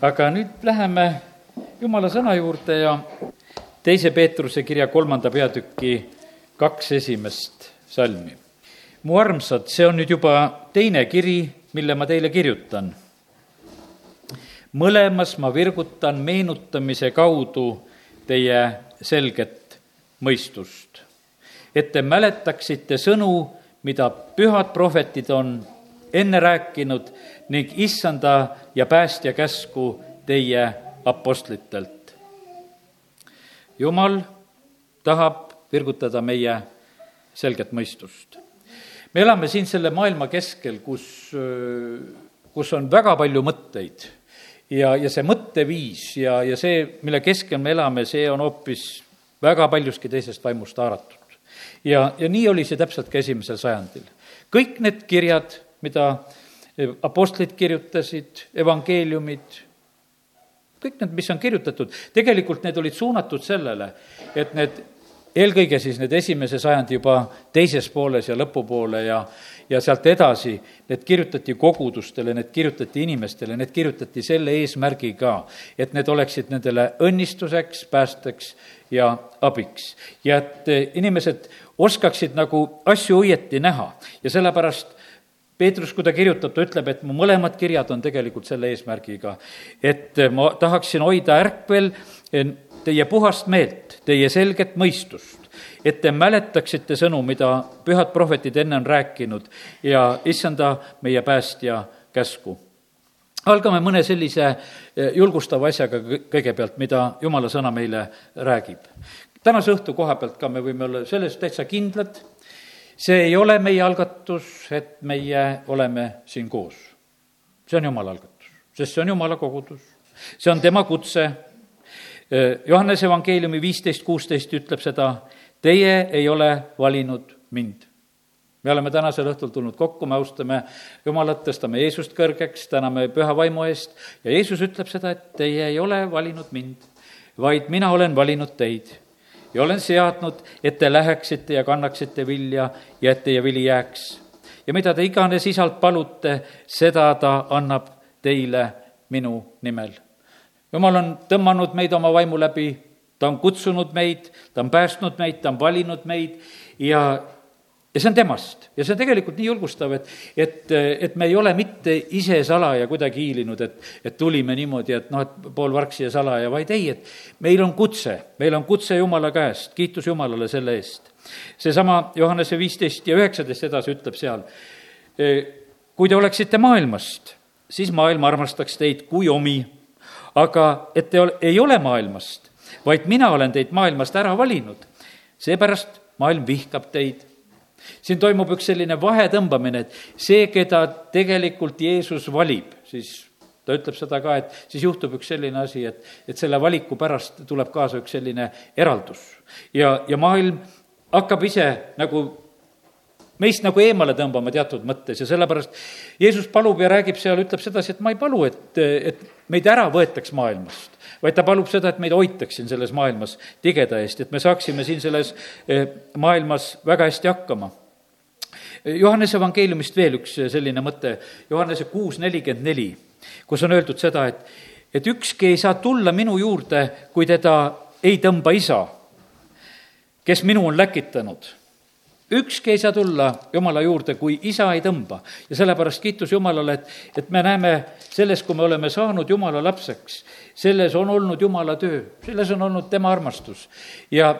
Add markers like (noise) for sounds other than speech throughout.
aga nüüd läheme jumala sõna juurde ja teise Peetruse kirja kolmanda peatüki kaks esimest salmi. mu armsad, see on nüüd juba teine kiri, mille ma teile kirjutan. mõlemas ma virgutan meenutamise kaudu teie selget mõistust, et te mäletaksite sõnu, mida pühad prohvetid on enne rääkinud ning issanda ja päästja käsku teie apostlitelt. jumal tahab virgutada meie selget mõistust. me elame siin selle maailma keskel, kus, kus on väga palju mõtteid ja, ja see mõtteviis ja, ja see, mille keskel me elame, see on hoopis väga paljuski teisest vaimust haaratud. ja, ja nii oli see täpselt ka esimesel sajandil. kõik need kirjad, mida apostlid kirjutasid, evangeeliumid, kõik need, mis on kirjutatud, tegelikult need olid suunatud sellele, et need eelkõige siis need esimese sajandi juba teises pooles ja lõpupoole ja, ja sealt edasi, need kirjutati kogudustele, need kirjutati inimestele, need kirjutati selle eesmärgiga, et need oleksid nendele õnnistuseks, päästeks ja abiks. ja et inimesed oskaksid nagu asju õieti näha ja sellepärast Peetrus, kui ta kirjutab, ta ütleb, et mu mõlemad kirjad on tegelikult selle eesmärgiga, et ma tahaksin hoida ärkvel teie puhast meelt, teie selget mõistust, et te mäletaksite sõnu, mida pühad prohvetid enne on rääkinud ja issanda, meie päästja käsku. algame mõne sellise eh, julgustava asjaga kõigepealt, mida jumala sõna meile räägib. tänase õhtu koha pealt ka me võime olla selles täitsa kindlad, see ei ole meie algatus, et meie oleme siin koos. see on Jumala algatus, sest see on Jumala kogudus. see on tema kutse. Johannese evangeeliumi viisteist, kuusteist ütleb seda, teie ei ole valinud mind me oleme tänasel õhtul tulnud kokku, me austame Jumalat, tõstame Jeesust kõrgeks, täname püha vaimu eest ja Jeesus ütleb seda, et teie ei ole valinud mind, vaid mina olen valinud teid ja olen seadnud, et te läheksite ja kannaksite vilja ja et teie vili jääks. ja mida te iganes isalt palute, seda ta annab teile minu nimel. jumal on tõmmanud meid oma vaimu läbi, ta on kutsunud meid, ta on päästnud meid, ta on valinud meid ja ja see on temast. Ja see on tegelikult nii julgustav, et, et, et me ei ole mitte ise salaja kuidagi hiilinud, et, et tulime niimoodi, et noh, et pool vargsi ja salaja, vaid ei, et meil on kutse, meil on kutse Jumala käest, kiitus Jumalale selle eest. seesama Johannese viisteist ja üheksateist edasi ütleb seal, kui te oleksite maailmast, siis maailm armastaks teid kui omi, aga et te ei ole maailmast, vaid mina olen teid maailmast ära valinud, seepärast maailm vihkab teid siin toimub üks selline vahetõmbamine, et see, keda tegelikult Jeesus valib, siis ta ütleb seda ka, et siis juhtub üks selline asi, et, et selle valiku pärast tuleb kaasa üks selline eraldus. ja, ja maailm hakkab ise nagu meist nagu eemale tõmbama teatud mõttes ja sellepärast Jeesus palub ja räägib seal, ütleb sedasi, et ma ei palu, et, et meid ära võetaks maailmast, vaid ta palub seda, et meid hoitaks siin selles maailmas tigeda eest, et me saaksime siin selles eh, maailmas väga hästi hakkama. Johannese evangeeliumist veel üks selline mõte, Johannese kuus nelikümmend neli, kus on öeldud seda, et, et ükski ei saa tulla minu juurde, kui teda ei tõmba isa, kes minu on läkitanud ükski ei saa tulla Jumala juurde, kui isa ei tõmba. ja sellepärast kiitus Jumalale, et, et me näeme selles, kui me oleme saanud Jumala lapseks, selles on olnud Jumala töö, selles on olnud tema armastus. ja,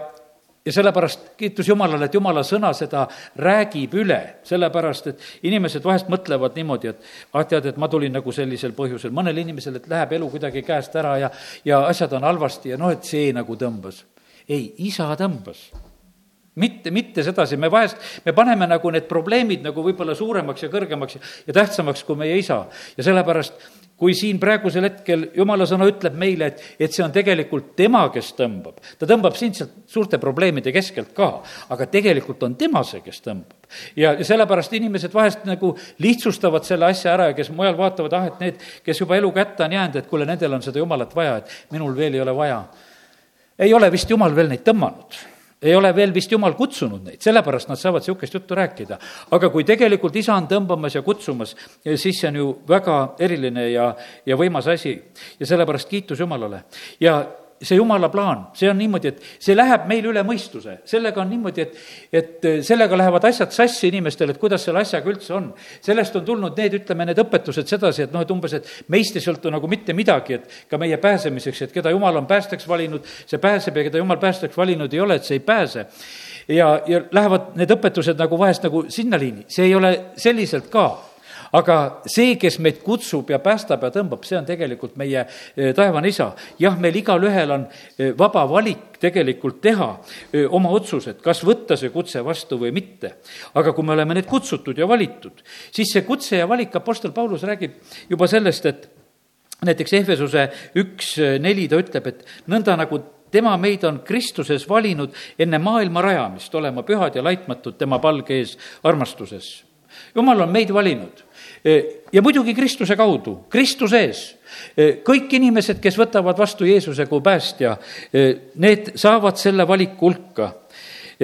ja sellepärast kiitus Jumalale, et Jumala sõna seda räägib üle, sellepärast et inimesed vahest mõtlevad niimoodi, et ah, tead, et ma tulin nagu sellisel põhjusel, mõnel inimesel, et läheb elu kuidagi käest ära ja, ja asjad on halvasti ja noh, et see nagu tõmbas. ei, isa tõmbas mitte, mitte sedasi, me vahest, me paneme nagu need probleemid nagu võib-olla suuremaks ja kõrgemaks ja, tähtsamaks kui meie isa. ja sellepärast, kui siin praegusel hetkel jumala sõna ütleb meile, et, et see on tegelikult tema, kes tõmbab, ta tõmbab sind sealt suurte probleemide keskelt ka, aga tegelikult on tema see, kes tõmbab. ja, ja sellepärast inimesed vahest nagu lihtsustavad selle asja ära ja kes mujal vaatavad, ah, et need, kes juba elu kätte on jäänud, et kuule, nendel on seda jumalat vaja, et minul veel ei ole vaja. ei ole vist jumal veel neid tõmmanud ei ole veel vist jumal kutsunud neid, sellepärast nad saavad niisugust juttu rääkida. aga kui tegelikult isa on tõmbamas ja kutsumas, siis see on ju väga eriline ja, ja võimas asi. ja sellepärast kiitus Jumalale. ja see jumala plaan, see on niimoodi, et see läheb meil üle mõistuse, sellega on niimoodi, et, et sellega lähevad asjad sassi inimestel, et kuidas selle asjaga üldse on. sellest on tulnud need, ütleme, need õpetused sedasi, et noh, et umbes, et meist ei sõltu nagu mitte midagi, et ka meie pääsemiseks, et keda jumal on päästjaks valinud, see pääseb ja keda jumal päästjaks valinud ei ole, et see ei pääse. ja, ja lähevad need õpetused nagu vahest nagu sinna liini, see ei ole selliselt ka aga see, kes meid kutsub ja päästab ja tõmbab, see on tegelikult meie eh, taevane isa. jah, meil igalühel on eh, vaba valik tegelikult teha eh, oma otsused, kas võtta see kutse vastu või mitte. aga kui me oleme need kutsutud ja valitud, siis see kutse ja valik, Apostel Paulus räägib juba sellest, et näiteks Ehvesuse üks neli ta ütleb, et nõnda nagu tema meid on Kristuses valinud enne maailma rajamist olema pühad ja laitmatud tema palge ees armastuses. jumal on meid valinud ja muidugi Kristuse kaudu, Kristuse ees. kõik inimesed, kes võtavad vastu Jeesuse kui päästja, need saavad selle valiku hulka.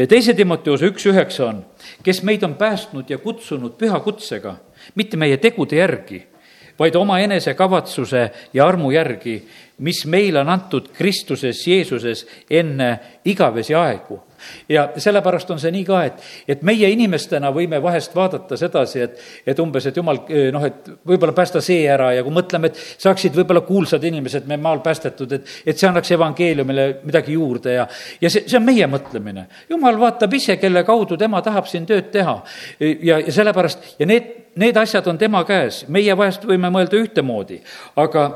teise Timoteuse üks üheksa on, kes meid on päästnud ja kutsunud püha kutsega, mitte meie tegude järgi, vaid oma enesekavatsuse ja armu järgi, mis meile on antud Kristuses Jeesuses enne igavesi aegu. Ja sellepärast on see nii ka, et, et meie inimestena võime vahest vaadata sedasi, et, et umbes, et jumal noh, et võib-olla päästa see ära ja kui mõtleme, et saaksid võib-olla kuulsad inimesed me maal päästetud, et, et see annaks evangeeliumile midagi juurde ja, ja see, see on meie mõtlemine. jumal vaatab ise, kelle kaudu tema tahab siin tööd teha. Ja, ja sellepärast ja need, need asjad on tema käes, meie vahest võime mõelda ühtemoodi, aga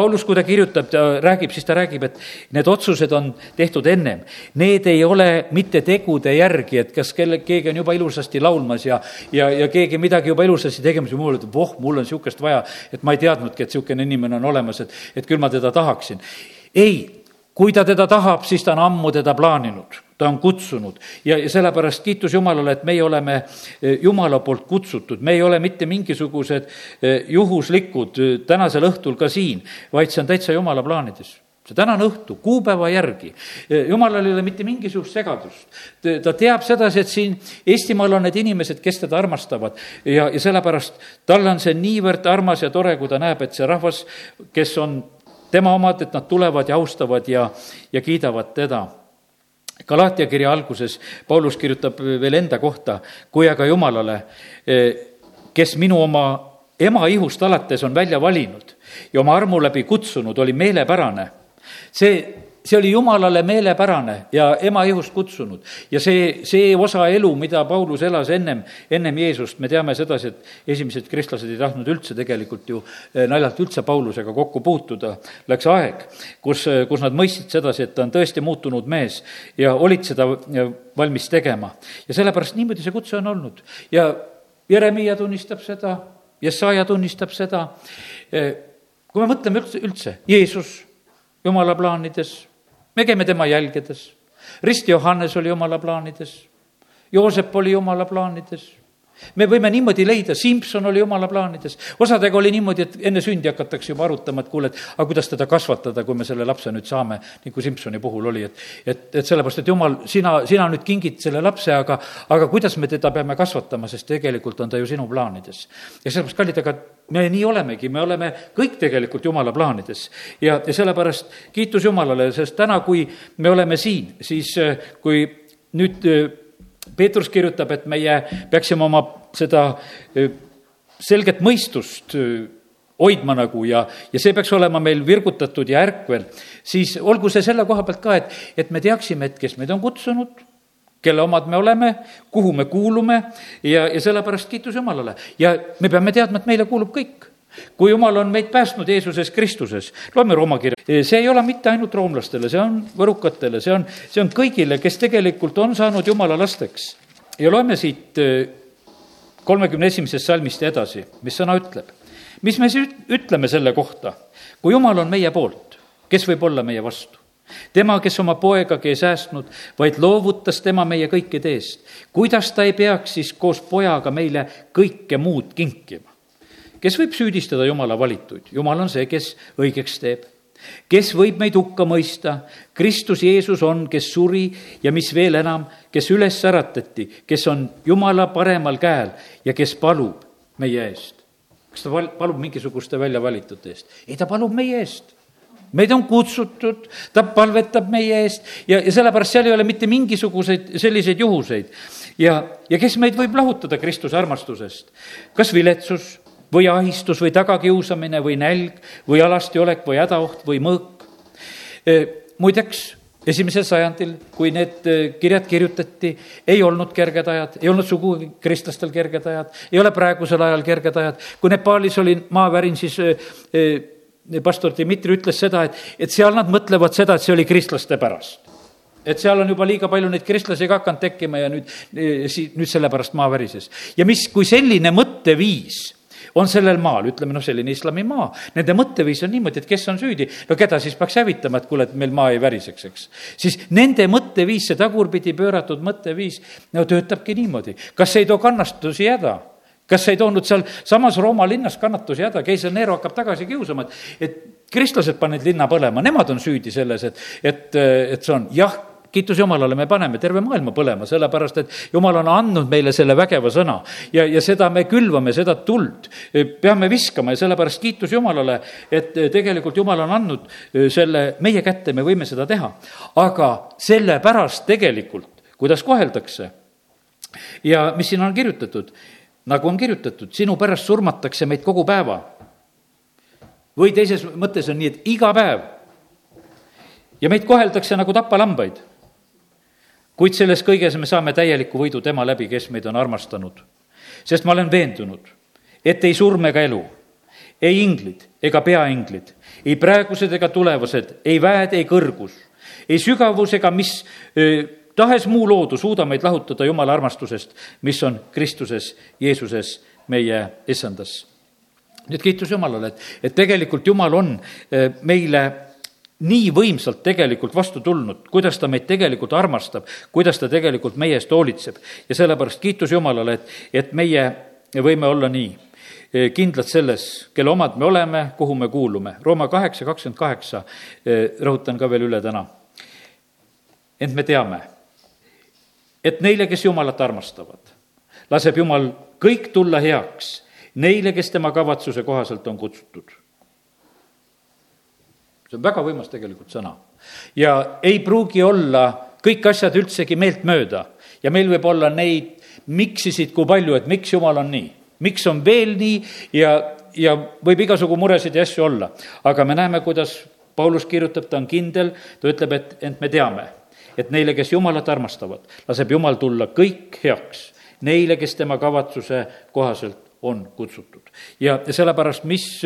Paulus, kui ta kirjutab, ta räägib, siis ta räägib, et need otsused on tehtud ennem. Need ei ole mitte tegude järgi, et kas kelle, keegi on juba ilusasti laulmas ja, ja, ja keegi midagi juba ilusasti tegemas ja mul ütleb, voh, mul on niisugust vaja, et ma ei teadnudki, et niisugune inimene on olemas, et, et küll ma teda tahaksin. ei, kui ta teda tahab, siis ta on ammu teda plaaninud ta on kutsunud. Ja, sellepärast kiitus Jumalale, et meie oleme eh, Jumala poolt kutsutud, me ei ole mitte mingisugused eh, juhuslikud eh, tänasel õhtul ka siin, vaid see on täitsa Jumala plaanides. See tänane õhtu, kuupäeva järgi, jumalal ei ole mitte mingisugust segadust. ta teab sedasi, et siin Eestimaal on need inimesed, kes teda armastavad. Ja, ja sellepärast talle on see niivõrd armas ja tore, kui ta näeb, et see rahvas, kes on tema omad, et nad tulevad ja austavad ja, ja kiidavad teda Galaatia kirja alguses Paulus kirjutab veel enda kohta, kui aga Jumalale, eh, kes minu oma ema ihust alates on välja valinud ja oma armu läbi kutsunud, oli meelepärane. see see oli jumalale meelepärane ja ema ihust kutsunud. ja see, see osa elu, mida Paulus elas ennem, ennem Jeesust, me teame sedasi, et esimesed kristlased ei tahtnud üldse tegelikult ju eh, naljalt üldse Paulusega kokku puutuda. Läks aeg, kus, eh, kus nad mõistsid sedasi, et ta on tõesti muutunud mees ja olid seda eh, valmis tegema. ja sellepärast niimoodi see kutse on olnud ja Jeremiia tunnistab seda, Jesaja tunnistab seda. kui me mõtleme üldse, üldse, Jeesus jumala plaanides me käime tema jälgedes. Risti Johannes oli jumala plaanides. Joosep oli jumala plaanides me võime niimoodi leida, Simson oli jumala plaanides, osadega oli niimoodi, et enne sündi hakatakse juba arutama, et kuule, et aga kuidas teda kasvatada, kui me selle lapse nüüd saame, kui Simsoni puhul oli, et et, et sellepärast, et jumal, sina, sina nüüd kingid selle lapse, aga aga kuidas me teda peame kasvatama, sest tegelikult on ta ju sinu plaanides. ja sellepärast, kallid, aga me nii olemegi, me oleme kõik tegelikult Jumala plaanides. ja, ja sellepärast kiitus Jumalale, sest täna, kui me oleme siin, siis eh, kui nüüd eh, Peetrus kirjutab, et meie peaksime oma seda selget mõistust hoidma nagu ja, ja see peaks olema meil virgutatud ja ärkvel, siis olgu see selle koha pealt ka, et, et me teaksime, et kes meid on kutsunud, kelle omad me oleme, kuhu me kuulume ja, ja sellepärast kiitus Jumalale. ja me peame teadma, et meile kuulub kõik kui jumal on meid päästnud Jeesuses Kristuses, loeme Rooma kirja, see ei ole mitte ainult roomlastele, see on võrukatele, see on, see on kõigile, kes tegelikult on saanud Jumala lasteks. ja loeme siit äh, kolmekümne esimesest salmist edasi, mis sõna ütleb. mis me siis ütleme selle kohta, kui Jumal on meie poolt, kes võib olla meie vastu? tema, kes oma poegagi ei säästnud, vaid loovutas tema meie kõikide eest. kuidas ta ei peaks siis koos pojaga meile kõike muud kinkima? Kes võib süüdistada Jumala valituid? Jumal on see, kes õigeks teeb. kes võib meid hukka mõista? Kristus Jeesus on, kes suri ja mis veel enam, kes üles äratati, kes on Jumala paremal käel ja kes palub meie eest. kas ta palub mingisuguste välja valitute eest? ei, ta palub meie eest meid on kutsutud, ta palvetab meie eest ja, ja sellepärast seal ei ole mitte mingisuguseid selliseid juhuseid. ja, ja kes meid võib lahutada Kristuse armastusest? kas viletsus või ahistus või tagakiusamine või nälg või alastiolek või hädaoht või mõõk? Muideks, esimesel sajandil, kui need kirjad kirjutati, ei olnud kerged ajad, ei olnud sugugi kristlastel kerged ajad, ei ole praegusel ajal kerged ajad. kui Nepaalis oli maavärin, siis pastor Dmitri ütles seda, et, et seal nad mõtlevad seda, et see oli kristlaste pärast. et seal on juba liiga palju neid kristlasi ka hakanud tekkima ja nüüd, nüüd sellepärast maa värises. ja mis, kui selline mõtteviis on sellel maal, ütleme noh, selline islamimaa, nende mõtteviis on niimoodi, et kes on süüdi, no keda siis peaks hävitama, et kuule, et meil maa ei väriseks, eks. siis nende mõtteviis, see tagurpidi pööratud mõtteviis, no töötabki niimoodi, kas ei too kannastusi häda? Kas ei toonud seal samas Rooma linnas kannatusi häda, keiser Nero hakkab tagasi kiusama, et, et kristlased panid linna põlema, nemad on süüdi selles, et, et, et see on jah, kiitus Jumalale, me paneme terve maailma põlema, sellepärast et Jumal on andnud meile selle vägeva sõna ja, ja seda me külvame, seda tuld peame viskama ja sellepärast kiitus Jumalale, et tegelikult Jumal on andnud selle meie kätte, me võime seda teha. aga sellepärast tegelikult, kuidas koheldakse ja mis siin on kirjutatud nagu on kirjutatud, sinu pärast surmatakse meid kogu päeva. või teises mõttes on nii, et iga päev. ja meid koheldakse nagu tapalambaid. Kuid selles kõiges me saame täieliku võidu tema läbi, kes meid on armastanud. sest ma olen veendunud, et ei surm ega elu, ei inglid ega peainglid, ei praegused ega tulevased, ei väed, ei kõrgus, ei sügavus ega mis öö, tahes muu loodu suuda meid lahutada Jumala armastusest, mis on Kristuses, Jeesuses, meie issandas. nüüd kiitus Jumalale, et, et tegelikult Jumal on meile nii võimsalt tegelikult vastu tulnud, kuidas ta meid tegelikult armastab, kuidas ta tegelikult meie eest hoolitseb. ja sellepärast kiitus Jumalale, et, et meie võime olla nii eh, kindlad selles, kelle omad me oleme, kuhu me kuulume. Rooma kaheksa, kakskümmend kaheksa, eh, rõhutan ka veel üle täna. ent me teame et neile, kes Jumalat armastavad, laseb Jumal kõik tulla heaks neile, kes tema kavatsuse kohaselt on kutsutud. See on väga võimas tegelikult sõna. ja ei pruugi olla kõik asjad üldsegi meeltmööda ja meil võib olla neid miksisid kui palju, et miks Jumal on nii, miks on veel nii ja, ja võib igasugu muresid ja asju olla. aga me näeme, kuidas Paulus kirjutab, ta on kindel, ta ütleb, et, ent me teame et neile, kes Jumalat armastavad, laseb Jumal tulla kõik heaks, neile, kes tema kavatsuse kohaselt on kutsutud. ja sellepärast, mis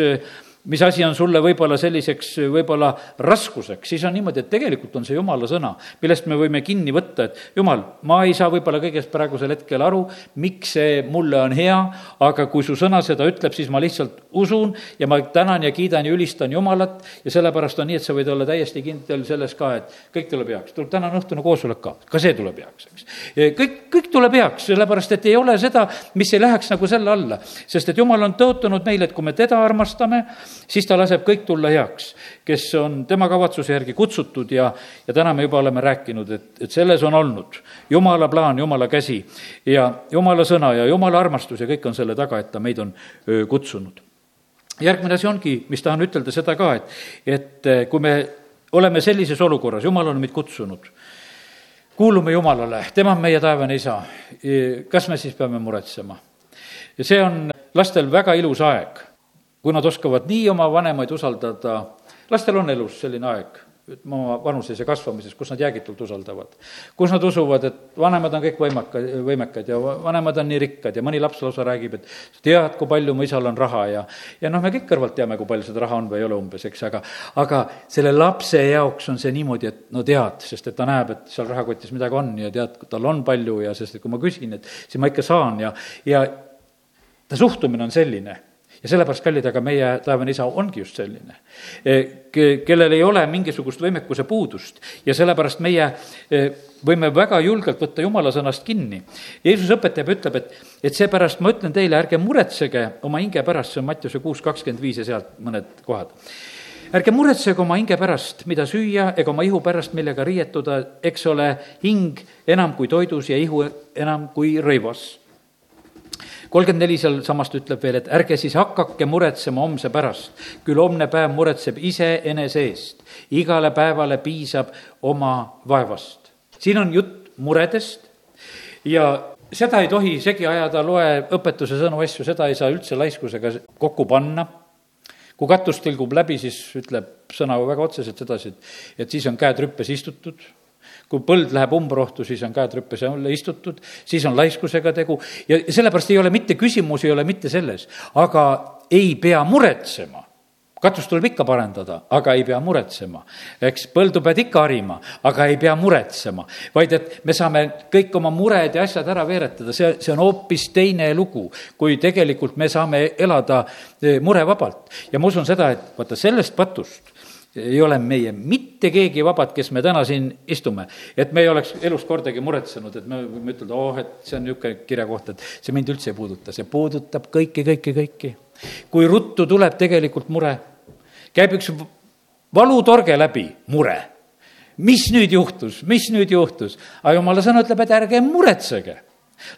mis asi on sulle võib-olla selliseks võib-olla raskuseks, siis on niimoodi, et tegelikult on see jumala sõna, millest me võime kinni võtta, et jumal, ma ei saa võib-olla kõigest praegusel hetkel aru, miks see mulle on hea, aga kui su sõna seda ütleb, siis ma lihtsalt usun ja ma tänan ja kiidan ja ülistan Jumalat ja sellepärast on nii, et sa võid olla täiesti kindel selles ka, et kõik tuleb heaks, tuleb tänane õhtune koosolek ka, ka see tuleb heaks, eks. kõik, kõik tuleb heaks, sellepärast et ei ole seda, mis ei läheks nagu selle alla, sest et Jumal on tõotanud meile, et kui me teda armastame, siis ta laseb kõik tulla heaks, kes on tema kavatsuse järgi kutsutud ja, ja täna me juba oleme rääkinud, et, et selles on olnud jumala plaan, jumala käsi ja jumala sõna ja jumala armastus ja kõik on selle taga, et ta meid on kutsunud. järgmine asi ongi, mis tahan ütelda seda ka, et, et kui me oleme sellises olukorras, jumal on meid kutsunud, kuulume Jumalale, tema on meie taevane isa, kas me siis peame muretsema? ja see on lastel väga ilus aeg kui nad oskavad nii oma vanemaid usaldada, lastel on elus selline aeg, oma vanuses ja kasvamises, kus nad jäägitult usaldavad. kus nad usuvad, et vanemad on kõik võimaka, võimekad ja vanemad on nii rikkad ja mõni laps lausa räägib, et tead, kui palju mu isal on raha ja ja noh, me kõik kõrvalt teame, kui palju seda raha on või ei ole umbes, eks, aga aga selle lapse jaoks on see niimoodi, et no tead, sest et ta näeb, et seal rahakotis midagi on ja tead, tal on palju ja sest et kui ma küsin, et siis ma ikka saan ja, ja ta suhtumine on selline ja sellepärast, kallid, aga meie taevane isa ongi just selline, e, kellel ei ole mingisugust võimekuse puudust. Ja sellepärast meie e, võime väga julgelt võtta jumala sõnast kinni. Jeesus õpetab ja ütleb, et, et seepärast ma ütlen teile, ärge muretsege oma hinge pärast, see on Mattiuse kuus kakskümmend viis ja sealt mõned kohad. Ärge muretsege oma hinge pärast, mida süüa, ega oma ihu pärast, millega riietuda, eks ole hing enam kui toidus ja ihu enam kui rõivas kolmkümmend neli sealsamast ütleb veel, et ärge siis hakake muretsema homse pärast, küll homne päev muretseb iseenese eest. igale päevale piisab oma vaevast. siin on jutt muredest ja seda ei tohi segi ajada, loe õpetuse sõnu asju, seda ei saa üldse laiskusega kokku panna. kui katus tilgub läbi, siis ütleb sõna väga otseselt sedasi, et, et siis on käed rüppes istutud kui põld läheb umbrohtu, siis on käed rüppes alla istutud, siis on laiskusega tegu. Ja sellepärast ei ole mitte küsimus, ei ole mitte selles, aga ei pea muretsema. Katust tuleb ikka parandada, aga ei pea muretsema. eks põldu pead ikka harima, aga ei pea muretsema, vaid et me saame kõik oma mured ja asjad ära veeretada, see, see on hoopis teine lugu, kui tegelikult me saame elada eh, murevabalt. ja ma usun seda, et vaata sellest patust ei ole meie mitte keegi vabad, kes me täna siin istume. et me ei oleks elus kordagi muretsenud, et me võime ütelda, oh, et see on niisugune kirjakoht, et see mind üldse ei puuduta, see puudutab kõiki, kõiki, kõiki. kui ruttu tuleb tegelikult mure, käib üks valutorge läbi, mure. mis nüüd juhtus, mis nüüd juhtus? aga jumala sõna ütleb, et ärge muretsege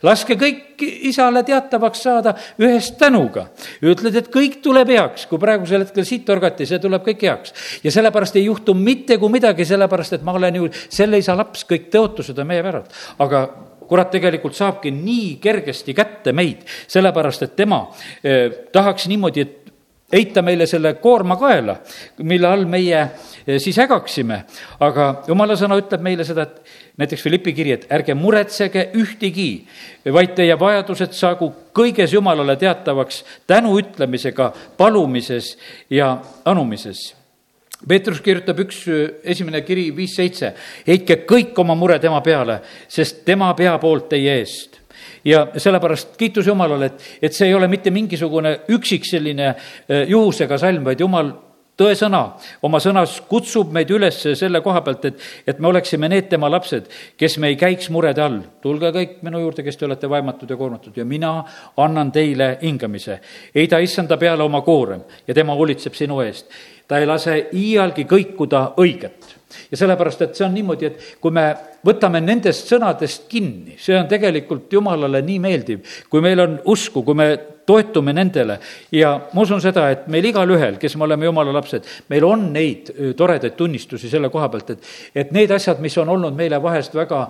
laske kõik isale teatavaks saada ühest tänuga. ütled, et kõik tuleb heaks, kui praegusel hetkel siit torgati, see tuleb kõik heaks. ja sellepärast ei juhtu mitte kui midagi, sellepärast et ma olen ju selle isa laps, kõik tõotused on meie päralt. aga kurat tegelikult saabki nii kergesti kätte meid, sellepärast et tema eh, tahaks niimoodi, et heita meile selle koorma kaela, mille all meie eh, siis ägaksime. aga jumala sõna ütleb meile seda, et näiteks Philippi kiri, et ärge muretsege ühtegi, vaid teie vajadused saagu kõiges Jumalale teatavaks tänu ütlemisega, palumises ja anumises. Peetrus kirjutab üks esimene kiri viis seitse, heitke kõik oma mure tema peale, sest tema peab hoolt teie eest. Ja sellepärast kiitus Jumalale, et, et see ei ole mitte mingisugune üksik selline eh, juhusega salm, vaid Jumal tõesõna oma sõnas kutsub meid üles selle koha pealt, et, et me oleksime need tema lapsed, kes me ei käiks murede all. tulge kõik minu juurde, kes te olete vaematud ja koormatud ja mina annan teile hingamise. heida issanda peale oma koorem ja tema hoolitseb sinu eest. ta ei lase iialgi kõikuda õiget ja sellepärast, et see on niimoodi, et kui me võtame nendest sõnadest kinni, see on tegelikult Jumalale nii meeldiv, kui meil on usku, kui me toetume nendele ja ma usun seda, et meil igalühel, kes me oleme Jumala lapsed, meil on neid toredaid tunnistusi selle koha pealt, et, et need asjad, mis on olnud meile vahest väga,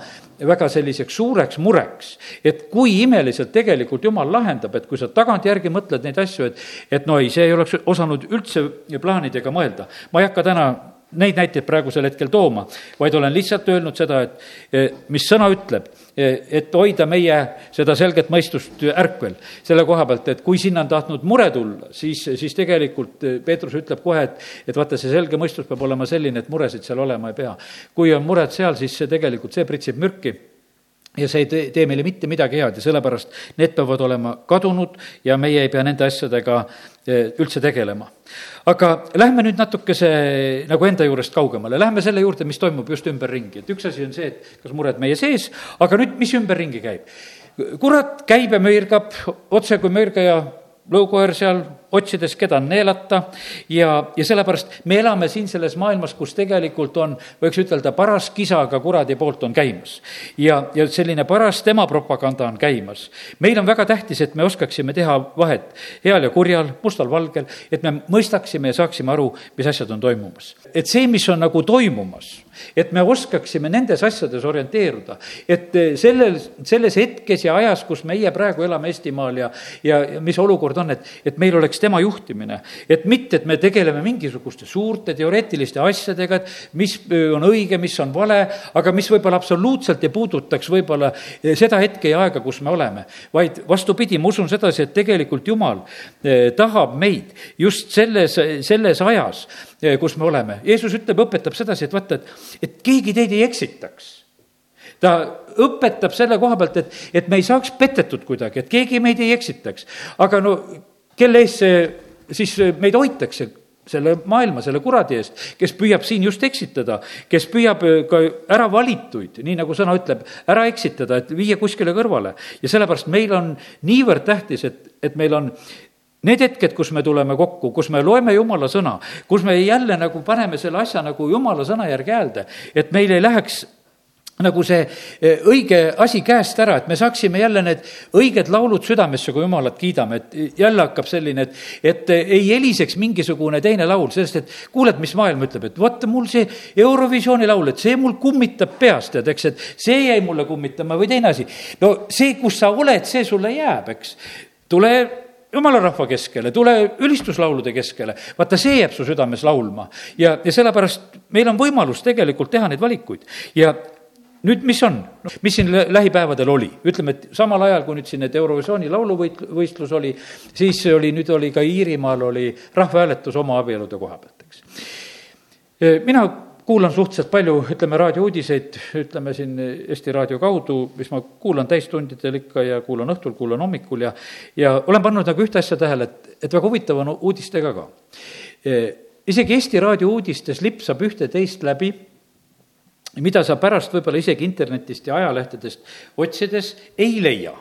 väga selliseks suureks mureks, et kui imeliselt tegelikult Jumal lahendab, et kui sa tagantjärgi mõtled neid asju, et, et no ei, see ei oleks osanud üldse plaanidega mõelda. ma ei hakka täna neid näiteid praegusel hetkel tooma, vaid olen lihtsalt öelnud seda, et eh, mis sõna ütleb, eh, et hoida meie seda selget mõistust ärkvel selle koha pealt, et kui sinna on tahtnud mure tulla, siis, siis tegelikult eh, Peetrus ütleb kohe, et, et vaata, see selge mõistus peab olema selline, et muresid seal olema ei pea. kui on mured seal, siis see tegelikult, see pritsib mürki ja see ei tee, tee meile mitte midagi head ja sellepärast need peavad olema kadunud ja meie ei pea nende asjadega eh, üldse tegelema. aga lähme nüüd natukese nagu enda juurest kaugemale, lähme selle juurde, mis toimub just ümberringi, et üks asi on see, et kas mured meie sees, aga nüüd, mis ümberringi käib? kurat käib ja möirgab otse kui möirgaja lõukoer seal otsides, keda neelata ja, ja sellepärast me elame siin selles maailmas, kus tegelikult on, võiks ütelda, paras kisa ka kuradi poolt on käimas. ja, ja selline paras tema propaganda on käimas. meil on väga tähtis, et me oskaksime teha vahet heal ja kurjal, mustal-valgel, et me mõistaksime ja saaksime aru, mis asjad on toimumas. et see, mis on nagu toimumas, et me oskaksime nendes asjades orienteeruda, et sellel, selles hetkes ja ajas, kus meie praegu elame Eestimaal ja, ja mis olukord on, et, et meil oleks tema juhtimine. et mitte, et me tegeleme mingisuguste suurte teoreetiliste asjadega, et mis on õige, mis on vale, aga mis võib-olla absoluutselt ei puudutaks võib-olla seda hetke ja aega, kus me oleme. vaid vastupidi, ma usun sedasi, et tegelikult Jumal eh, tahab meid just selles, selles ajas, kus me oleme. Jeesus ütleb, õpetab sedasi, et vaata, et, et keegi teid ei eksitaks ta õpetab selle koha pealt, et, et me ei saaks petetud kuidagi, et keegi meid ei eksitaks. aga no kelle eest see siis meid hoitakse? selle maailma, selle kuradi eest, kes püüab siin just eksitada, kes püüab äh, ka ära valituid, nii nagu sõna ütleb, ära eksitada, et viia kuskile kõrvale. ja sellepärast meil on niivõrd tähtis, et, et meil on Need hetked, kus me tuleme kokku, kus me loeme jumala sõna, kus me jälle nagu paneme selle asja nagu jumala sõna järgi häälde, et meil ei läheks nagu see eh, õige asi käest ära, et me saaksime jälle need õiged laulud südamesse, kui jumalat kiidame, et jälle hakkab selline, et, et ei heliseks mingisugune teine laul, sest et kuuled, mis maailm ütleb, et vot mul see Eurovisiooni laul, et see mul kummitab peast, tead, eks, et see jäi mulle kummitama või teine asi. no see, kus sa oled, see sulle jääb, eks. tule jumala rahva keskele, tule ülistuslaulude keskele, vaata, see jääb su südames laulma. ja, ja sellepärast meil on võimalus tegelikult teha neid valikuid ja nüüd, mis on, mis siin lähipäevadel oli, ütleme, et samal ajal, kui nüüd siin need Eurovisiooni lauluvõistlus oli, siis oli, nüüd oli ka Iirimaal oli rahvahääletus homoabielude koha pealt, eks. mina kuulan suhteliselt palju, ütleme, raadiouudiseid, ütleme siin Eesti Raadio kaudu, mis ma kuulan täistundidel ikka ja kuulan õhtul, kuulan hommikul ja ja olen pannud nagu ühte asja tähele, et, et väga huvitav on uudistega ka. isegi Eesti Raadio uudistes lipsab ühte-teist läbi mida sa pärast võib-olla isegi internetist ja ajalehtedest otsides ei leia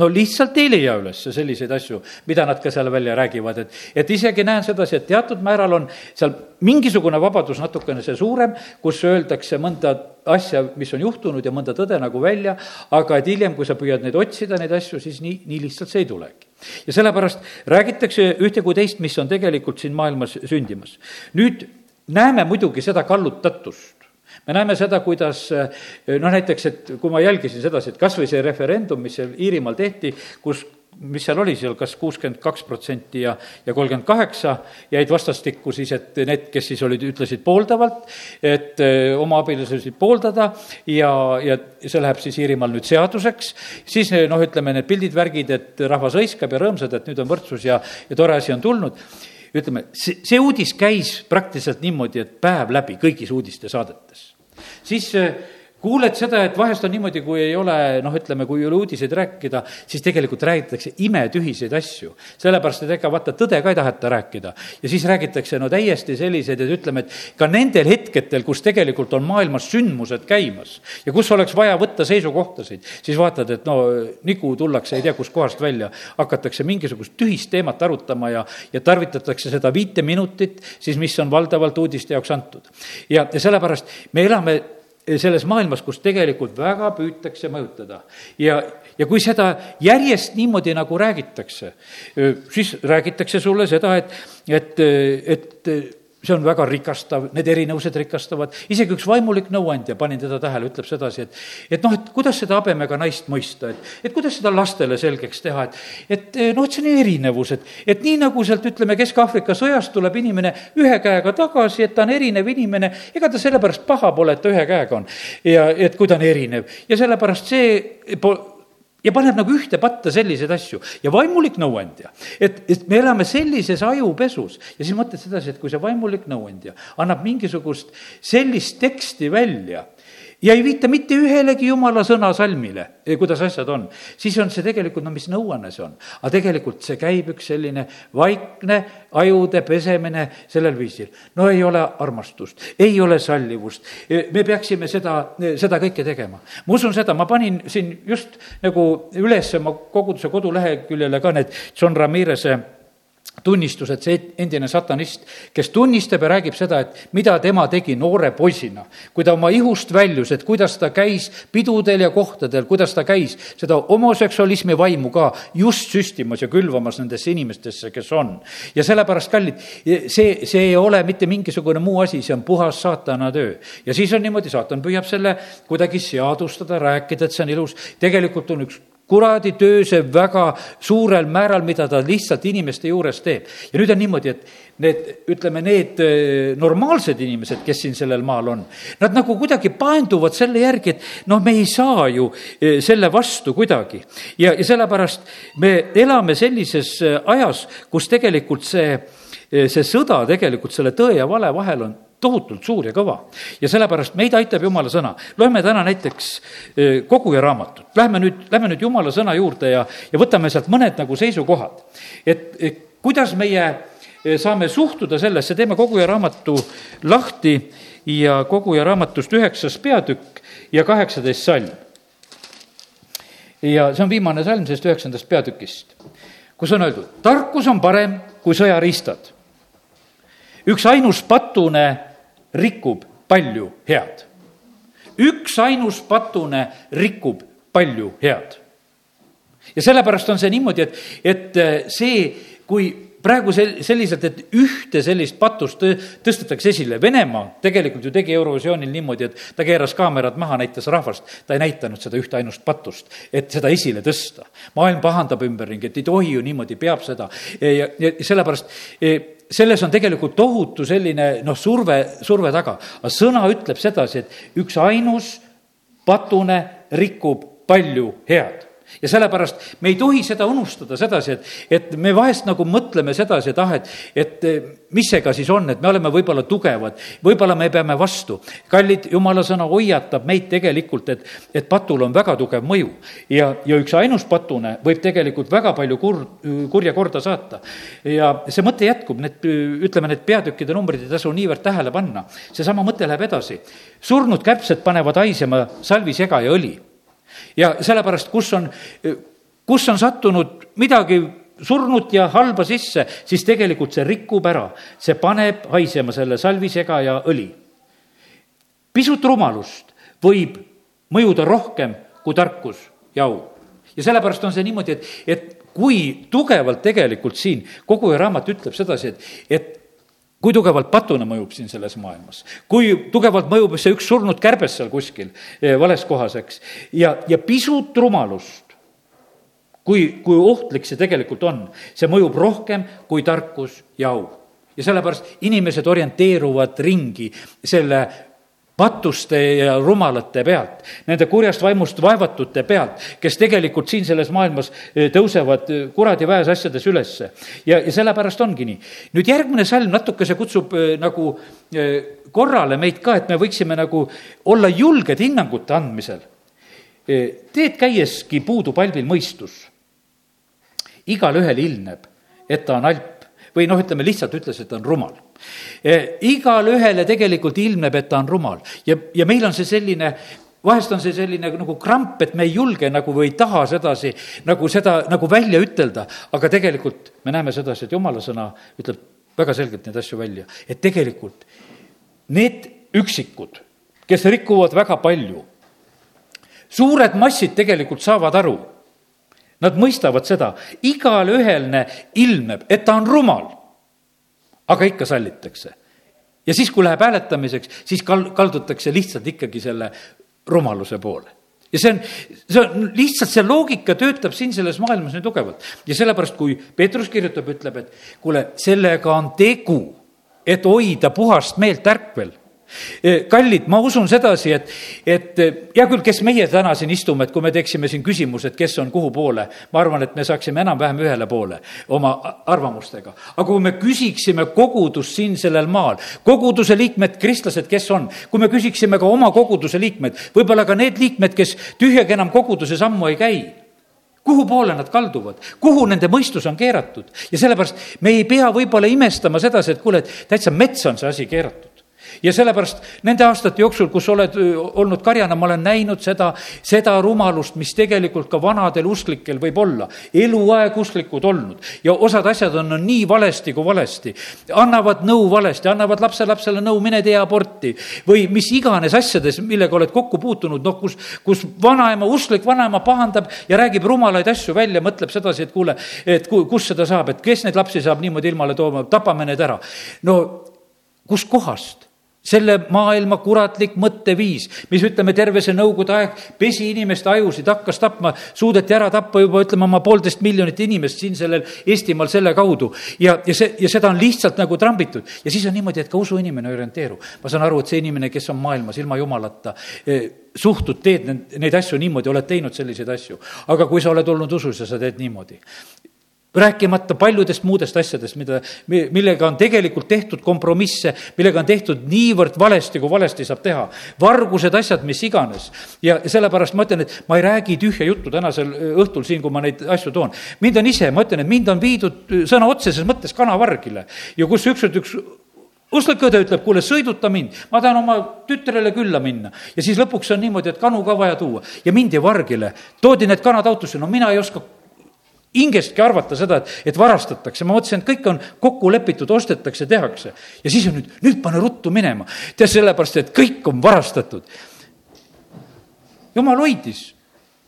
no lihtsalt ei leia üles selliseid asju, mida nad ka seal välja räägivad, et, et isegi näen sedasi, et teatud määral on seal mingisugune vabadus natukene see suurem, kus öeldakse mõnda asja, mis on juhtunud ja mõnda tõde nagu välja, aga et hiljem, kui sa püüad neid otsida, neid asju, siis nii, nii lihtsalt see ei tulegi. ja sellepärast räägitakse ühte kui teist, mis on tegelikult siin maailmas sündimas. nüüd näeme muidugi seda kallutatust me näeme seda, kuidas noh, näiteks, et kui ma jälgisin sedasi, et kas või see referendum, mis seal Iirimaal tehti, kus mis seal oli seal, kas kuuskümmend kaks protsenti ja, ja kolmkümmend kaheksa jäid vastastikku siis, et need, kes siis olid, ütlesid pooldavalt, et eh, oma abilisi pooldada ja, ja see läheb siis Iirimaal nüüd seaduseks, siis noh, ütleme need pildid, värgid, et rahvas hõiskab ja rõõmsad, et nüüd on võrdsus ja, ja tore asi on tulnud ütleme, see, see uudis käis praktiliselt niimoodi, et päev läbi kõigis uudistesaadetes. siis äh, kuuled seda, et vahest on niimoodi, kui ei ole noh, ütleme, kui ei ole uudiseid rääkida, siis tegelikult räägitakse imetühiseid asju. sellepärast, et ega vaata, tõde ka ei taheta rääkida. ja siis räägitakse no täiesti selliseid, et ütleme, et ka nendel hetkedel, kus tegelikult on maailmas sündmused käimas ja kus oleks vaja võtta seisukohtasid, siis vaatad, et no nigu tullakse ei tea kuskohast välja, hakatakse mingisugust tühist teemat arutama ja, ja tarvitatakse seda viite minutit, siis mis on valdavalt uudiste jaoks antud. ja, ja sellepärast me elame selles maailmas, kus tegelikult väga püütakse mõjutada. ja, ja kui seda järjest niimoodi nagu räägitakse, siis räägitakse sulle seda, et, et, et see on väga rikastav, need erinevused rikastavad, isegi üks vaimulik nõuandja, panin teda tähele, ütleb sedasi, et et noh, et kuidas seda habemega naist mõista, et, et kuidas seda lastele selgeks teha, et et noh, et see on erinevus, et, et nii nagu sealt, ütleme, Kesk-Aafrika sõjast tuleb inimene ühe käega tagasi, et ta on erinev inimene, ega ta sellepärast paha pole, et ta ühe käega on. ja et kui ta on erinev. Ja sellepärast see po-, ja paneb nagu ühte patta selliseid asju. Ja vaimulik nõuandja, et, et me elame sellises ajupesus. Ja siis mõtled sedasi, et kui see vaimulik nõuandja annab mingisugust sellist teksti välja ja ei viita mitte ühelegi jumala sõna salmile, kuidas asjad on, siis on see tegelikult, no mis nõuanne see on. aga tegelikult see käib üks selline vaikne ajude pesemine sellel viisil. no ei ole armastust, ei ole sallivust, me peaksime seda, seda kõike tegema. ma usun seda, ma panin siin just nagu üles oma koguduse koduleheküljele ka need John Ramirez'e tunnistus, et see endine satanist, kes tunnistab ja räägib seda, et mida tema tegi noore poisina, kui ta oma ihust väljus, et kuidas ta käis pidudel ja kohtadel, kuidas ta käis seda homoseksualismi vaimu ka just süstimas ja külvamas nendesse inimestesse, kes on. ja sellepärast, kallid, see, see ei ole mitte mingisugune muu asi, see on puhas saatana töö. ja siis on niimoodi, saatan püüab selle kuidagi seadustada, rääkida, et see on ilus, tegelikult on üks kuradi töö see väga suurel määral, mida ta lihtsalt inimeste juures teeb. ja nüüd on niimoodi, et need, ütleme, need eh, normaalsed inimesed, kes siin sellel maal on, nad nagu kuidagi paenduvad selle järgi, et noh, me ei saa ju eh, selle vastu kuidagi. ja, ja sellepärast me elame sellises eh, ajas, kus tegelikult see, see sõda tegelikult selle tõe ja vale vahel on tohutult suur ja kõva. ja sellepärast meid aitab jumala sõna. loeme täna näiteks e, koguja raamatut, lähme nüüd, lähme nüüd jumala sõna juurde ja, ja võtame sealt mõned nagu seisukohad. et, et kuidas meie e, saame suhtuda sellesse, teeme koguja raamatu lahti ja koguja raamatust üheksas peatükk ja kaheksateist salm. ja see on viimane salm sellest üheksandast peatükist kus on öeldud, tarkus on parem kui sõjariistad. üks ainus patune rikub palju head. üks ainus patune rikub palju head. ja sellepärast on see niimoodi, et, et see, kui praegu sel-, selliselt, et ühte sellist patust tõstetakse esile. Venemaa tegelikult ju tegi Eurovisioonil niimoodi, et ta keeras kaamerad maha, näitas rahvast, ta ei näidanud seda ühte ainust patust, et seda esile tõsta. maailm pahandab ümberringi, et ei tohi ju niimoodi, peab seda. ja, ja sellepärast e, selles on tegelikult tohutu selline noh, surve, surve taga. aga sõna ütleb sedasi, et üks ainus patune rikub palju head ja sellepärast me ei tohi seda unustada sedasi, et, et me vahest nagu mõtleme sedasi, et ah, et, et mis see ka siis on, et me oleme võib-olla tugevad, võib-olla me peame vastu. kallid, jumala sõna hoiatab meid tegelikult, et, et patul on väga tugev mõju ja, ja üks ainus patune võib tegelikult väga palju kur-, kurja korda saata. ja see mõte jätkub, need, ütleme, need peatükkide numbrid ei tasu niivõrd tähele panna. seesama mõte läheb edasi. surnud kärbsed panevad haisema salvisega ja õli ja sellepärast, kus on, kus on sattunud midagi surnut ja halba sisse, siis tegelikult see rikub ära, see paneb haisema selle salvisega ja õli. pisut rumalust võib mõjuda rohkem kui tarkus ja au. ja sellepärast on see niimoodi, et, et kui tugevalt tegelikult siin kogu raamat ütleb sedasi, et, et kui tugevalt patune mõjub siin selles maailmas, kui tugevalt mõjub see üks surnud kärbes seal kuskil eh, vales kohas, eks, ja, ja pisut rumalust, kui, kui ohtlik see tegelikult on, see mõjub rohkem kui tarkus ja au. ja sellepärast inimesed orienteeruvad ringi selle patuste ja rumalate pealt, nende kurjast vaimust vaevatute pealt, kes tegelikult siin selles maailmas eh, tõusevad eh, kuradi väes asjades ülesse. ja, ja sellepärast ongi nii. nüüd järgmine salm natukese kutsub eh, nagu korrale meid ka, et me võiksime nagu olla julged hinnangute andmisel. teed käieski puudub halvil mõistus. igalühel ilmneb, et ta on alp või noh, ütleme lihtsalt ütles, et ta on rumal igale ühele tegelikult ilmneb, et ta on rumal. Ja, ja meil on see selline vahest on see selline nagu kramp, et me ei julge nagu või ei taha sedasi nagu seda nagu välja ütelda, aga tegelikult me näeme sedasi, et jumala sõna ütleb väga selgelt neid asju välja, et tegelikult need üksikud, kes rikuvad väga palju, suured massid tegelikult saavad aru, nad mõistavad seda, igalühel ilmneb, et ta on rumal aga ikka sallitakse. ja siis, kui läheb hääletamiseks, siis kal-, kaldutakse lihtsalt ikkagi selle rumaluse poole ja see on, see on lihtsalt see loogika töötab siin selles maailmas nii tugevalt ja sellepärast, kui Peetrus kirjutab, ütleb, et kuule, sellega on tegu, et hoida puhast meelt ärkvel kallid, ma usun sedasi, et, et eh, hea küll, kes meie täna siin istume, et kui me teeksime siin küsimused, kes on kuhu poole, ma arvan, et me saaksime enam-vähem ühele poole oma arvamustega. aga kui me küsiksime kogudust siin sellel maal, koguduse liikmed, kristlased, kes on, kui me küsiksime ka oma koguduse liikmed, võib-olla ka need liikmed, kes tühjagi enam koguduse sammu ei käi kuhu poole nad kalduvad, kuhu nende mõistus on keeratud? Ja sellepärast me ei pea võib-olla imestama sedasi, et kuule, et täitsa metsa on see asi keeratud ja sellepärast nende aastate jooksul, kus oled olnud karjana, ma olen näinud seda, seda rumalust, mis tegelikult ka vanadel usklikel võib olla. eluaeg usklikud olnud ja osad asjad on, on nii valesti kui valesti. annavad nõu valesti, annavad lapselapsele nõu, mine tee aborti või mis iganes asjades, millega oled kokku puutunud, noh, kus, kus vanaema, usklik vanaema pahandab ja räägib rumalaid asju välja, mõtleb sedasi, et kuule, et kus seda saab, et kes neid lapsi saab niimoodi ilmale tooma, tapame need ära. no kuskohast? Selle maailma kuratlik mõtteviis, mis ütleme, terve see nõukogude aeg pesi inimeste ajusid, hakkas tapma, suudeti ära tappa juba ütleme oma poolteist miljonit inimest siin sellel Eestimaal selle kaudu. ja, ja see, ja seda on lihtsalt nagu trambitud ja siis on niimoodi, et ka usuinimene ei orienteeru. ma saan aru, et see inimene, kes on maailmas ilma jumalata, eh, suhtud, teed neid asju niimoodi, oled teinud selliseid asju. aga kui sa oled olnud usus ja sa teed niimoodi, rääkimata paljudest muudest asjadest, mida, millega on tegelikult tehtud kompromisse, millega on tehtud niivõrd valesti, kui valesti saab teha. vargused, asjad, mis iganes. ja sellepärast ma ütlen, et ma ei räägi tühja juttu tänasel õhtul siin, kui ma neid asju toon. mind on ise, ma ütlen, et mind on viidud sõna otseses mõttes kanavargile ja kus ükskord üks usklik õde ütleb, kuule, sõiduta mind, ma tahan oma tütrele külla minna. ja siis lõpuks on niimoodi, et kanu ka vaja tuua ja mindi vargile, toodi need kanad autosse, no mina ei oska hingestki arvata seda, et, et varastatakse, ma mõtlesin, et kõik on kokku lepitud, ostetakse, tehakse. ja siis on nüüd, nüüd pane ruttu minema. tead, sellepärast, et kõik on varastatud. jumal hoidis,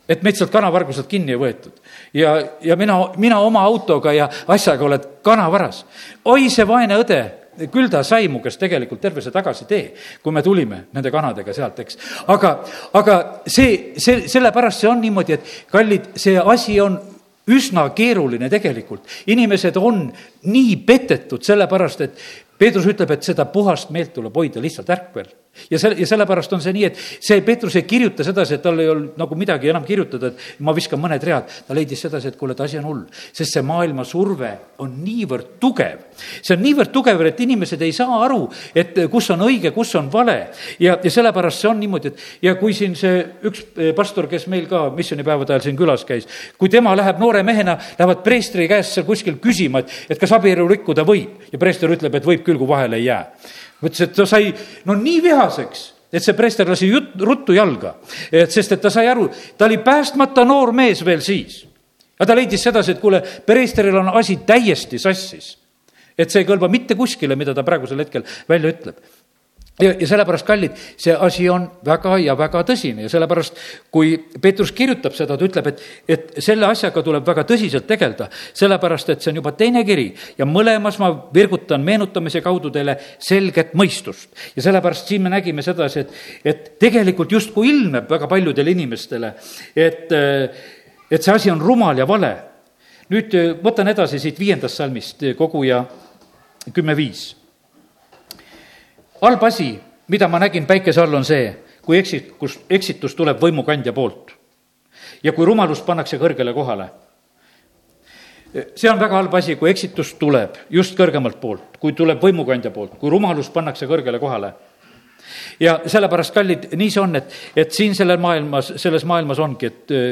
et meid sealt kanavarguselt kinni ei võetud. ja, ja mina, mina oma autoga ja asjaga oled kanavaras. oi, see vaene õde küll ta sai mu käest tegelikult terve see tagasitee, kui me tulime nende kanadega sealt, eks. aga, aga see, see, sellepärast see on niimoodi, et kallid, see asi on üsna keeruline tegelikult. inimesed on nii petetud sellepärast, et Peetrus ütleb, et seda puhast meelt tuleb hoida lihtsalt ärkvel ja selle, ja sellepärast on see nii, et see Peetrus ei kirjuta sedasi, et tal ei olnud nagu midagi enam kirjutada, et ma viskan mõned read. ta leidis sedasi, et kuule, et asi on hull, sest see maailma surve on niivõrd tugev. see on niivõrd tugev, et inimesed ei saa aru, et kus on õige, kus on vale. ja, ja sellepärast see on niimoodi, et ja kui siin see üks eh, pastor, kes meil ka missioonipäevade ajal siin külas käis, kui tema läheb noore mehena, lähevad preestri käest seal kuskil küsima, et, et kas abielu rikkuda võib ja preester ütleb, et võib küll, kui vahele ei jää ütles, et ta sai no nii vihaseks, et see preester lasi jut-, ruttu jalga. et sest, et ta sai aru, ta oli päästmata noor mees veel siis. aga ta leidis sedasi, et kuule, preesteril on asi täiesti sassis. et see ei kõlba mitte kuskile, mida ta praegusel hetkel välja ütleb ja, ja sellepärast, kallid, see asi on väga ja väga tõsine ja sellepärast, kui Peetrus kirjutab seda, ta ütleb, et, et selle asjaga tuleb väga tõsiselt tegeleda, sellepärast et see on juba teine kiri ja mõlemas ma virgutan meenutamise kaudu teile selget mõistust. ja sellepärast siin me nägime sedasi, et, et tegelikult justkui ilmneb väga paljudele inimestele, et, et see asi on rumal ja vale. nüüd võtan edasi siit viiendast salmist koguja kümme viis halb asi, mida ma nägin päikese all, on see, kui eksitus, eksitus tuleb võimukandja poolt ja kui rumalus pannakse kõrgele kohale. see on väga halb asi, kui eksitus tuleb just kõrgemalt poolt, kui tuleb võimukandja poolt, kui rumalus pannakse kõrgele kohale ja sellepärast, kallid, nii see on, et, et siin selle maailmas, selles maailmas ongi, et äh,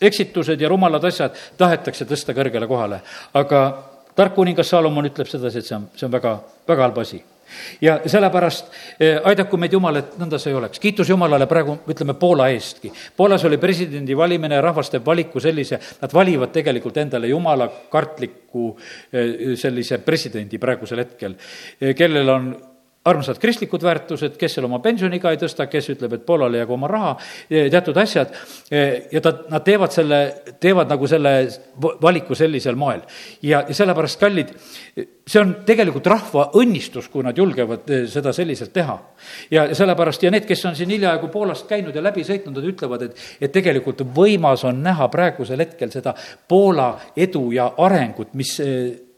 eksitused ja rumalad asjad tahetakse tõsta kõrgele kohale. aga tark kuningas Salomon ütleb sedasi, et see on, see on väga, väga halb asi ja sellepärast eh, aidaku meid Jumal, et nõnda see ei oleks. kiitus Jumalale praegu, ütleme Poola eestki. Poolas oli presidendi valimine, rahvas teeb valiku sellise, nad valivad tegelikult endale jumala kartliku eh, sellise presidendi praegusel hetkel, eh, kellel on armsad kristlikud väärtused, kes seal oma pensioniiga ei tõsta, kes ütleb, et Poolale jäägu oma raha, teatud asjad, ja ta, nad teevad selle, teevad nagu selle valiku sellisel moel. ja, ja sellepärast, kallid, see on tegelikult rahva õnnistus, kui nad julgevad seda selliselt teha. ja sellepärast, ja need, kes on siin hiljaaegu Poolast käinud ja läbi sõitnud, nad ütlevad, et, et tegelikult võimas on näha praegusel hetkel seda Poola edu ja arengut, mis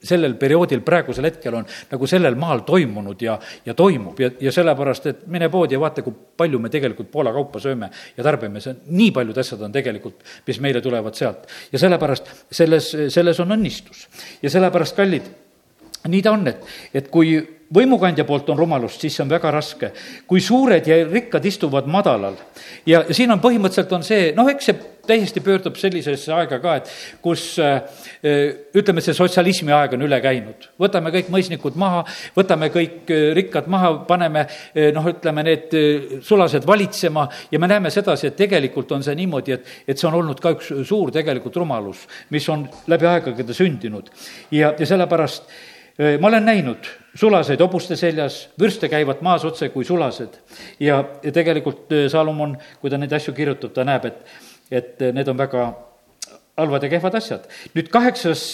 sellel perioodil praegusel hetkel on nagu sellel maal toimunud ja, ja toimub ja, ja sellepärast, et mine poodi ja vaata, kui palju me tegelikult Poola kaupa sööme ja tarbime, see on, nii paljud asjad on tegelikult, mis meile tulevad sealt. ja sellepärast selles, selles on õnnistus. ja sellepärast, kallid, nii ta on, et, et kui võimukandja poolt on rumalust, siis see on väga raske. kui suured ja rikkad istuvad madalal ja siin on põhimõtteliselt on see, noh, eks see täiesti pöördub sellisesse aega ka, et kus äh, ütleme, see sotsialismi aeg on üle käinud. võtame kõik mõisnikud maha, võtame kõik äh, rikkad maha, paneme äh, noh, ütleme need sulased valitsema ja me näeme sedasi, et tegelikult on see niimoodi, et, et see on olnud ka üks suur tegelikult rumalus, mis on läbi aegade sündinud. ja, ja sellepärast ma olen näinud sulaseid hobuste seljas, vürste käivad maas otse kui sulased. ja, ja tegelikult Salomon, kui ta neid asju kirjutab, ta näeb, et, et need on väga halvad ja kehvad asjad. nüüd kaheksas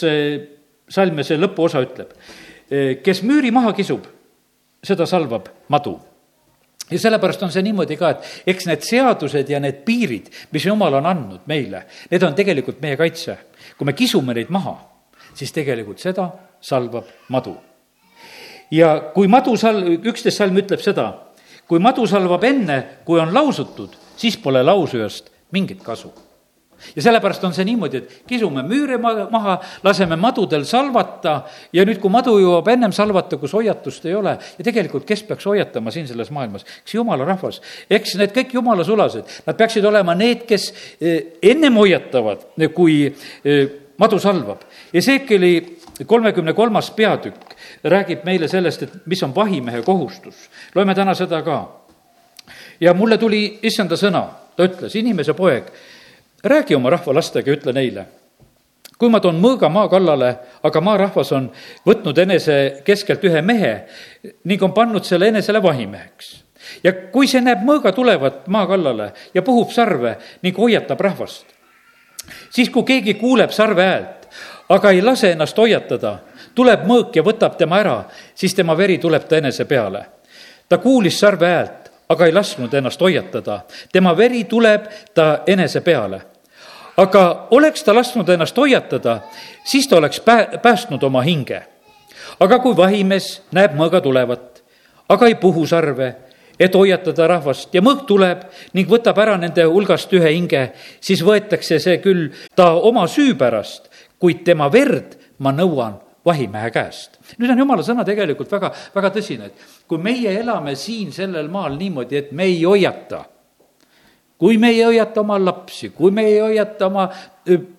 salm ja see lõpuosa ütleb, kes müüri maha kisub, seda salvab madu ja sellepärast on see niimoodi ka, et eks need seadused ja need piirid, mis Jumal on andnud meile, need on tegelikult meie kaitse. kui me kisume neid maha, siis tegelikult seda salvab madu ja kui madu sal-, üksteist salm ütleb seda, kui madu salvab enne, kui on lausutud, siis pole lausujast mingit kasu ja sellepärast on see niimoodi, et kisume müüre maha, laseme madudel salvata ja nüüd, kui madu jõuab ennem salvata, kus hoiatust ei ole ja tegelikult, kes peaks hoiatama siin selles maailmas, eks jumala rahvas, eks need kõik jumala sulased, nad peaksid olema need, kes eh, ennem hoiatavad, kui eh, madu salvab. Ezekieli kolmekümne kolmas peatükk räägib meile sellest, et mis on vahimehe kohustus. loeme täna seda ka. ja mulle tuli issanda sõna, ta ütles, inimese poeg, räägi oma rahva lastega ütle neile, kui ma toon mõõga maa kallale, aga maarahvas on võtnud enese keskelt ühe mehe ning on pannud selle enesele vahimeheks ja kui see näeb mõõga tulevat maa kallale ja puhub sarve ning hoiatab rahvast, siis kui keegi kuuleb sarve häält, aga ei lase ennast hoiatada, tuleb mõõk ja võtab tema ära, siis tema veri tuleb ta enese peale. ta kuulis sarve häält, aga ei lasknud ennast hoiatada, tema veri tuleb ta enese peale. aga oleks ta lasknud ennast hoiatada, siis ta oleks pää-, päästnud oma hinge. aga kui vahimees näeb mõõga tulevat, aga ei puhu sarve et hoiatada rahvast ja mõõk tuleb ning võtab ära nende hulgast ühe hinge, siis võetakse see küll ta oma süü pärast, kuid tema verd ma nõuan vahimehe käest. nüüd on jumala sõna tegelikult väga, väga tõsine, et kui meie elame siin sellel maal niimoodi, et me ei hoiata, kui me ei hoiata oma lapsi, kui me ei hoiata oma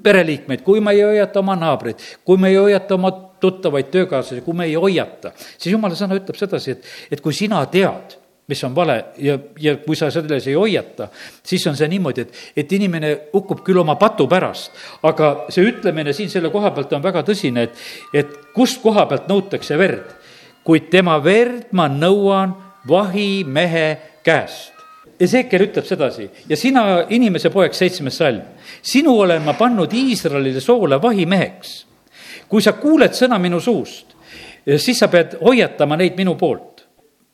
pereliikmeid, kui me ei hoiata oma naabreid, kui me ei hoiata oma tuttavaid töökaaslasi, kui me ei hoiata, siis jumala sõna ütleb sedasi, et, et kui sina tead, mis on vale ja, ja kui sa selles ei hoiata, siis on see niimoodi, et, et inimene hukkub küll oma patu pärast, aga see ütlemine siin selle koha pealt on väga tõsine, et, et kust koha pealt nõutakse verd. kuid tema verd ma nõuan vahimehe käest. Ezekiel ütleb sedasi ja sina, inimese poeg, seitsmes salm, sinu olen ma pannud Iisraelile soole vahimeheks. kui sa kuuled sõna minu suust, siis sa pead hoiatama neid minu poolt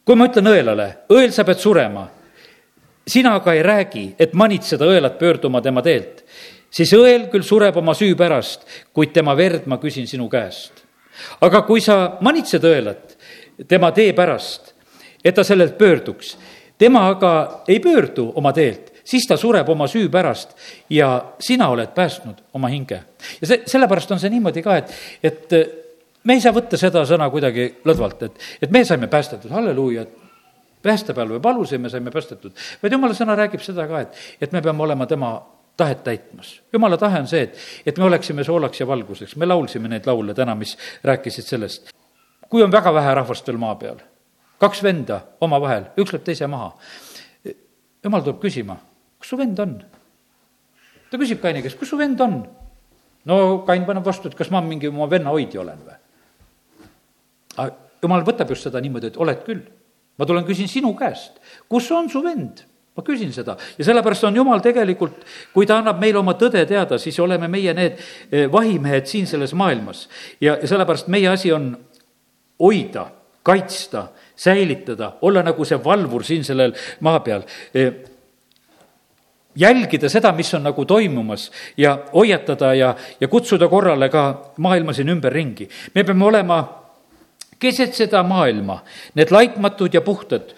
kui ma ütlen õelale, õel, sa pead surema, sina aga ei räägi, et manitseda õelat pöörduma tema teelt, siis õel küll sureb oma süü pärast, kuid tema verd ma küsin sinu käest. aga kui sa manitsed õelat tema tee pärast, et ta sellelt pöörduks, tema aga ei pöördu oma teelt, siis ta sureb oma süü pärast ja sina oled päästnud oma hinge. ja see, sellepärast on see niimoodi ka, et, et me ei saa võtta seda sõna kuidagi lõdvalt, et, et me saime päästetud, halleluuja, päästepäev või palusi me saime päästetud, vaid jumala sõna räägib seda ka, et, et me peame olema tema tahet täitmas. jumala tahe on see, et, et me oleksime soolaks ja valguseks, me laulsime neid laule täna, mis rääkisid sellest. kui on väga vähe rahvast veel maa peal, kaks venda omavahel, üks lööb teise maha, jumal tuleb küsima, kus su vend on? ta küsib Kaini käest, kus su vend on? no Kain paneb vastu, et kas ma mingi oma venna hoidja olen või? Aga jumal võtab just seda niimoodi, et oled küll. ma tulen, küsin sinu käest, kus on su vend? ma küsin seda ja sellepärast on Jumal tegelikult, kui ta annab meile oma tõde teada, siis oleme meie need eh, vahimehed siin selles maailmas. ja, ja sellepärast meie asi on hoida, kaitsta, säilitada, olla nagu see valvur siin sellel maa peal eh, jälgida seda, mis on nagu toimumas ja hoiatada ja, ja kutsuda korrale ka maailma siin ümberringi. me peame olema keset seda maailma, need laitmatud ja puhtad,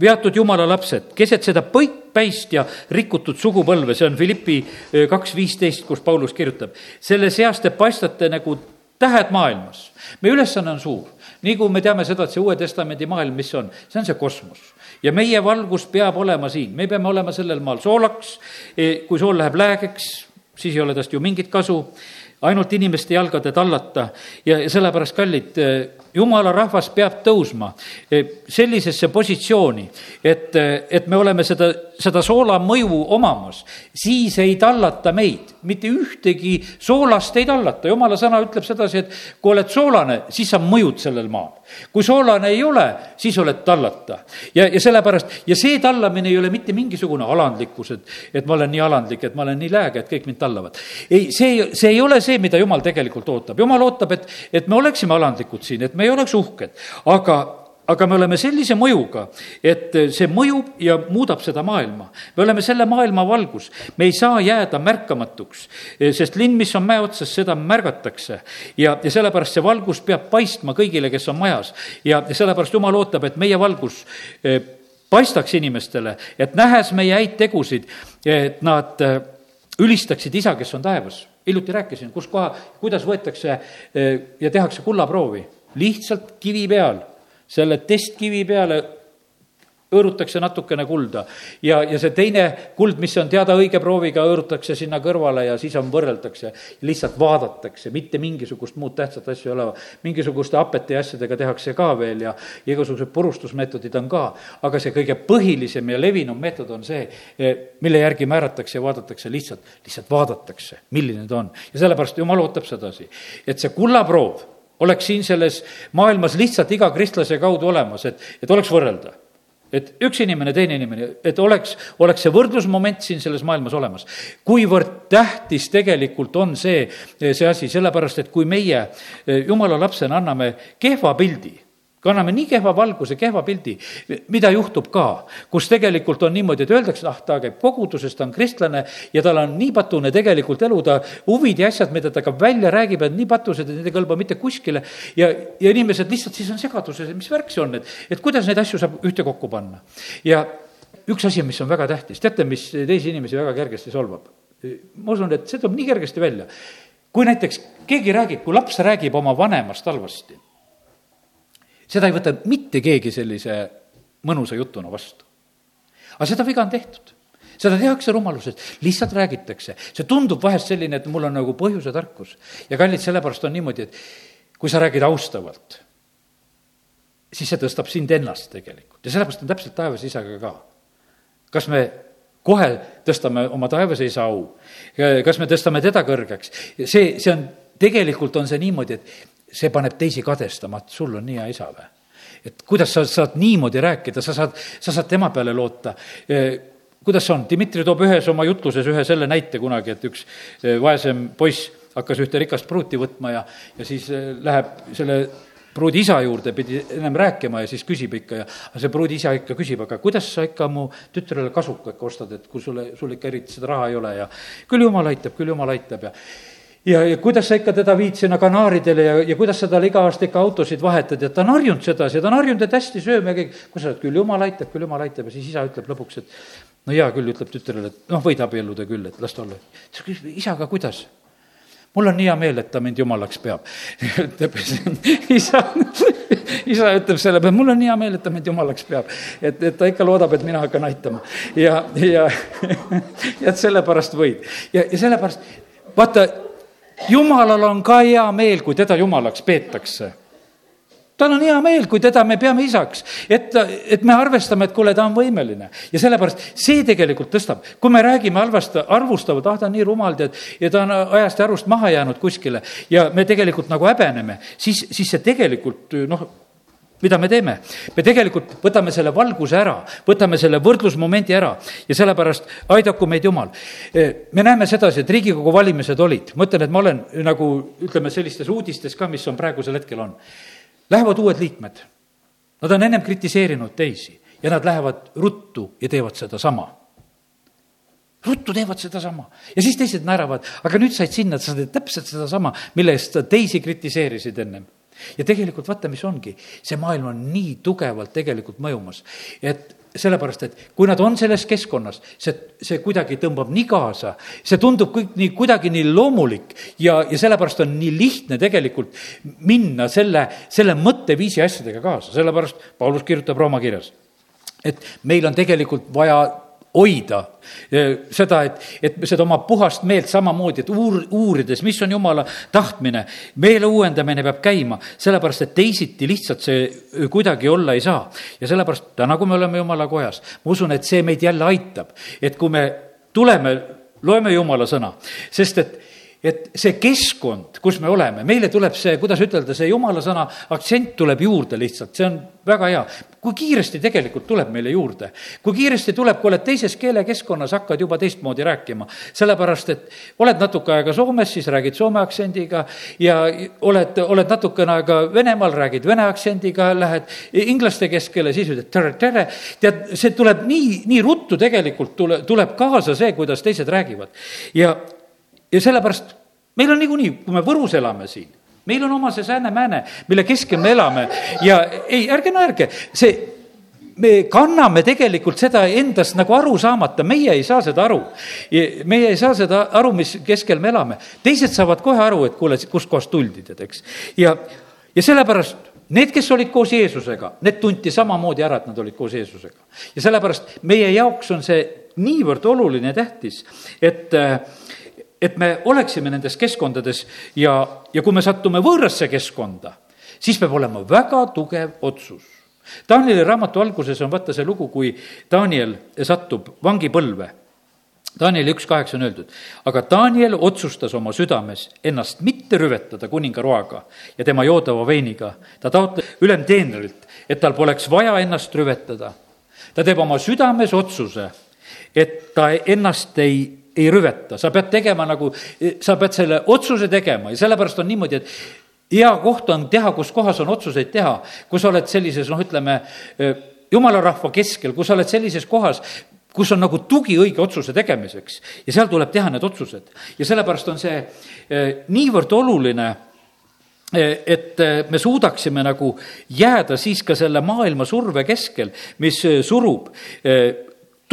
veatud jumala lapsed, keset seda põikpäist ja rikutud sugupõlve, see on Philippi kaks viisteist, kus Paulus kirjutab. selle seas te paistate nagu tähed maailmas. meie ülesanne on suur, nii kui me teame seda, et see Uue Testamendi maailm, mis on, see on see kosmos. ja meie valgus peab olema siin, me peame olema sellel maal soolaks, kui sool läheb läägeks, siis ei ole tast ju mingit kasu ainult inimeste jalgade tallata ja sellepärast, kallid, jumala rahvas peab tõusma sellisesse positsiooni, et, et me oleme seda, seda soola mõju omamas, siis ei tallata meid, mitte ühtegi soolast ei tallata, jumala sõna ütleb sedasi, et kui oled soolane, siis sa mõjud sellel maal. kui soolane ei ole, siis oled tallata. ja, ja sellepärast, ja see tallamine ei ole mitte mingisugune alandlikkus, et, et ma olen nii alandlik, et ma olen nii lääge, et kõik mind tallavad. ei, see, see ei ole see, mida jumal tegelikult ootab, jumal ootab, et, et me oleksime alandlikud siin, et me ei oleks uhked, aga aga me oleme sellise mõjuga, et see mõjub ja muudab seda maailma. me oleme selle maailma valgus, me ei saa jääda märkamatuks, sest linn, mis on mäe otsas, seda märgatakse. ja, ja sellepärast see valgus peab paistma kõigile, kes on majas ja, ja sellepärast jumal ootab, et meie valgus eh, paistaks inimestele, et nähes meie häid tegusid, et nad eh, ülistaksid isa, kes on taevas. hiljuti rääkisin, kus koha, kuidas võetakse eh, ja tehakse kullaproovi lihtsalt kivi peal, selle testkivi peale hõõrutakse natukene kulda ja, ja see teine kuld, mis on teada õige prooviga, hõõrutakse sinna kõrvale ja siis on, võrreldakse. lihtsalt vaadatakse, mitte mingisugust muud tähtsat asja ei ole. mingisuguste hapete ja asjadega tehakse ka veel ja igasugused purustusmeetodid on ka, aga see kõige põhilisem ja levinum meetod on see, mille järgi määratakse ja vaadatakse lihtsalt, lihtsalt vaadatakse, milline ta on. ja sellepärast jumal ootab sedasi, et see kullaproov oleks siin selles maailmas lihtsalt iga kristlase kaudu olemas, et, et oleks võrrelda et üks inimene, teine inimene, et oleks, oleks see võrdlusmoment siin selles maailmas olemas. kuivõrd tähtis tegelikult on see, see asi, sellepärast et kui meie jumala lapsena anname kehva pildi kanname nii kehva valguse, kehva pildi, mida juhtub ka, kus tegelikult on niimoodi, et öeldakse, ah, ta käib koguduses, ta on kristlane ja tal on nii patune tegelikult elu, ta huvid ja asjad, mida ta ka välja räägib, on nii patused, et need ei kõlba mitte kuskile. ja, ja inimesed lihtsalt siis on segaduses, et mis värk see on, et, et kuidas neid asju saab ühtekokku panna. ja üks asi, mis on väga tähtis, teate, mis teisi inimesi väga kergesti solvab? ma usun, et see tuleb nii kergesti välja. kui näiteks keegi räägib, kui laps räägib oma vanemast halvasti seda ei võta mitte keegi sellise mõnusa jutuna vastu. aga seda viga on tehtud seda tehakse rumalusest, lihtsalt räägitakse. see tundub vahest selline, et mul on nagu põhjuse tarkus. ja kallid, sellepärast on niimoodi, et kui sa räägid austavalt, siis see tõstab sind ennast tegelikult ja sellepärast on täpselt taevas isaga ka. kas me kohe tõstame oma taevas isa au, kas me tõstame teda kõrgeks, see, see on, tegelikult on see niimoodi, et see paneb teisi kadestama, et sul on nii hea isa või? et kuidas sa saad niimoodi rääkida, sa saad, sa saad tema peale loota. Kuidas see on, Dmitri toob ühes oma jutluses ühe selle näite kunagi, et üks vaesem poiss hakkas ühte rikast pruuti võtma ja, ja siis läheb selle pruudi isa juurde, pidi ennem rääkima ja siis küsib ikka ja see pruudi isa ikka küsib, aga kuidas sa ikka mu tütrele kasuka ikka ostad, et kui sulle, sul ikka eriti seda raha ei ole? Ja küll jumal aitab, küll jumal aitab ja ja, ja kuidas sa ikka teda viid sinna Kanaaridele ja, ja kuidas sa talle iga aasta ikka autosid vahetad ja ta on harjunud sedasi ja ta on harjunud, et hästi sööme ja kõik. kui sa oled, küll jumal aitab, küll jumal aitab ja siis isa ütleb lõpuks, et no hea küll, ütleb tütrele, et noh, võid abielluda küll, et las ta olla. siis küsib, isa, aga kuidas? mul on nii hea meel, et ta mind jumalaks peab. (laughs) ütleb isa, isa ütleb selle peale, mul on nii hea meel, et ta mind jumalaks peab. et, et ta ikka loodab, et mina hakkan aitama ja, ja, (laughs) ja et sellepärast võid ja, ja sellepärast vaata jumalal on ka hea meel, kui teda jumalaks peetakse tal on hea meel, kui teda me peame isaks, et, et me arvestame, et kuule, ta on võimeline. ja sellepärast see tegelikult tõstab, kui me räägime halvast, arvustavalt, ah, ta on nii rumal, tead, ja ta on ajast ja arust maha jäänud kuskile ja me tegelikult nagu häbeneme, siis, siis see tegelikult noh, mida me teeme? me tegelikult võtame selle valguse ära, võtame selle võrdlusmomendi ära ja sellepärast aidaku meid Jumal. me näeme sedasi, et Riigikogu valimised olid, ma ütlen, et ma olen nagu ütleme, sellistes uudistes ka, mis on praegusel hetkel on. Lähevad uued liikmed, nad on ennem kritiseerinud teisi ja nad lähevad ruttu ja teevad sedasama ruttu teevad sedasama ja siis teised naeravad, aga nüüd said sinna, sa teed täpselt sedasama, mille eest sa teisi kritiseerisid ennem ja tegelikult vaata, mis ongi, see maailm on nii tugevalt tegelikult mõjumas, et sellepärast, et kui nad on selles keskkonnas, see, see kuidagi tõmbab nii kaasa, see tundub kõik nii kuidagi nii loomulik ja, ja sellepärast on nii lihtne tegelikult minna selle, selle mõtteviisi asjadega kaasa, sellepärast Paulus kirjutab Rooma kirjas, et meil on tegelikult vaja hoida seda, et, et seda oma puhast meelt samamoodi, et uur-, uurides, mis on jumala tahtmine, meele uuendamine peab käima, sellepärast et teisiti lihtsalt see kuidagi olla ei saa. ja sellepärast täna, kui me oleme jumala kojas, ma usun, et see meid jälle aitab, et kui me tuleme, loeme jumala sõna, sest et et see keskkond, kus me oleme, meile tuleb see, kuidas ütelda, see jumala sõna aktsent tuleb juurde lihtsalt, see on väga hea. kui kiiresti tegelikult tuleb meile juurde, kui kiiresti tuleb, kui oled teises keelekeskkonnas, hakkad juba teistmoodi rääkima. sellepärast, et oled natuke aega Soomes, siis räägid soome aktsendiga ja oled, oled natukene aega Venemaal, räägid vene aktsendiga, lähed inglaste keskele, siis ütled tere, tere. tead, see tuleb nii, nii ruttu tegelikult tule, tuleb kaasa see, kuidas teised räägivad. ja ja sellepärast meil on niikuinii, kui me Võrus elame siin, meil on oma see sääne-määne, mille keskel me elame ja ei, ärge naerge, see me kanname tegelikult seda endast nagu aru saamata, meie ei saa seda aru. meie ei saa seda aru, mis keskel me elame. teised saavad kohe aru, et kuule, kustkohast tuldi, tead, eks. ja, ja sellepärast Need, kes olid koos Jeesusega, need tunti samamoodi ära, et nad olid koos Jeesusega. ja sellepärast meie jaoks on see niivõrd oluline ja tähtis, et, et me oleksime nendes keskkondades ja, ja kui me satume võõrasse keskkonda, siis peab olema väga tugev otsus. Danieli raamatu alguses on vaata see lugu, kui Daniel satub vangipõlve Danieli üks kaheksa on öeldud, aga Daniel otsustas oma südames ennast mitte rüvetada kuningaroaga ja tema joodava veiniga. ta taotles ülemteenrilt, et tal poleks vaja ennast rüvetada. ta teeb oma südames otsuse, et ta ennast ei, ei rüveta, sa pead tegema nagu, sa pead selle otsuse tegema ja sellepärast on niimoodi, et hea koht on teha, kus kohas on otsuseid teha, kui sa oled sellises, noh, ütleme, jumala rahva keskel, kui sa oled sellises kohas, kus on nagu tugi õige otsuse tegemiseks ja seal tuleb teha need otsused. ja sellepärast on see eh, niivõrd oluline, eh, et eh, me suudaksime nagu jääda siis ka selle maailma surve keskel, mis surub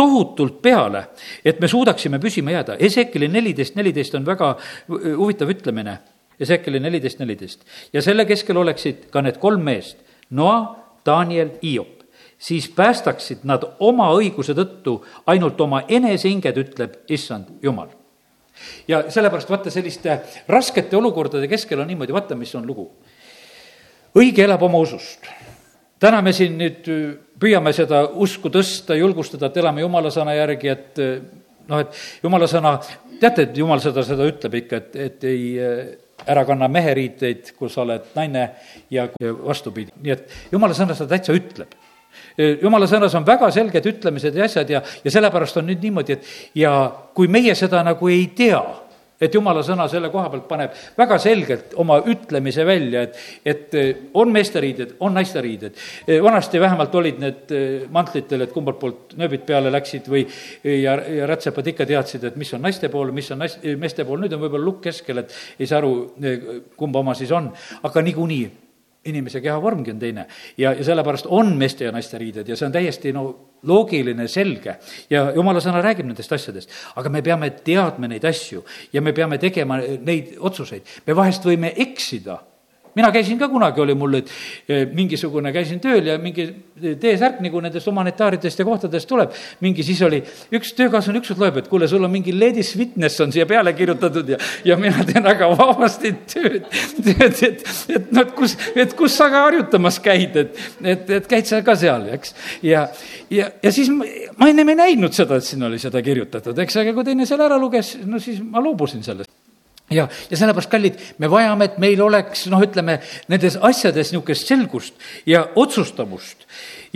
tohutult peale, et me suudaksime püsima jääda. Esekeli neliteist, neliteist on väga huvitav ütlemine. Esekeli neliteist, neliteist. ja selle keskel oleksid ka need kolm meest, Noa, Daniel, Hiop siis päästaksid nad oma õiguse tõttu ainult oma enesehinged, ütleb issand jumal. ja sellepärast vaata, selliste raskete olukordade keskel on niimoodi, vaata, mis on lugu. õige elab oma usust. Täna me siin nüüd püüame seda usku tõsta, julgustada, et elame jumala sõna järgi, et noh, et jumala sõna, teate, et jumal seda, seda ütleb ikka, et, et ei ära kanna meheriiteid, kui sa oled naine ja vastupidi, nii et jumala sõna seda täitsa ütleb. Jumala sõnas on väga selged ütlemised ja asjad ja, ja sellepärast on nüüd niimoodi, et ja kui meie seda nagu ei tea, et jumala sõna selle koha pealt paneb väga selgelt oma ütlemise välja, et, et on meesteriided, on naisteriided. vanasti vähemalt olid need mantlitel, et kumbalt poolt nööbid peale läksid või ja, ja rätsepad ikka teadsid, et mis on naiste pool, mis on nais-, meeste pool, nüüd on võib-olla lukk keskel, et ei saa aru, kumba oma siis on, aga niikuinii inimese kehavormgi on teine ja, ja sellepärast on meeste ja naiste riided ja see on täiesti no loogiline, selge ja jumala sõna räägib nendest asjadest. aga me peame teadma neid asju ja me peame tegema neid otsuseid. me vahest võime eksida mina käisin ka kunagi, oli mul, et eh, mingisugune, käisin tööl ja mingi T-särk nagu nendest humanitaaridest ja kohtadest tuleb, mingi siis oli, üks töökaaslane ükskord loeb, et kuule, sul on mingi ladies fitness on siia peale kirjutatud ja, ja mina teen väga vabasti tööd, (laughs) et, et, et noh, et kus, et kus sa ka harjutamas käid, et, et, et käid sa ka seal, eks. ja, ja, ja siis ma, ma ennem ei näinud seda, et siin oli seda kirjutatud, eks, aga kui teine selle ära luges, no siis ma loobusin sellest ja, ja sellepärast, kallid, me vajame, et meil oleks, noh, ütleme, nendes asjades niisugust selgust ja otsustavust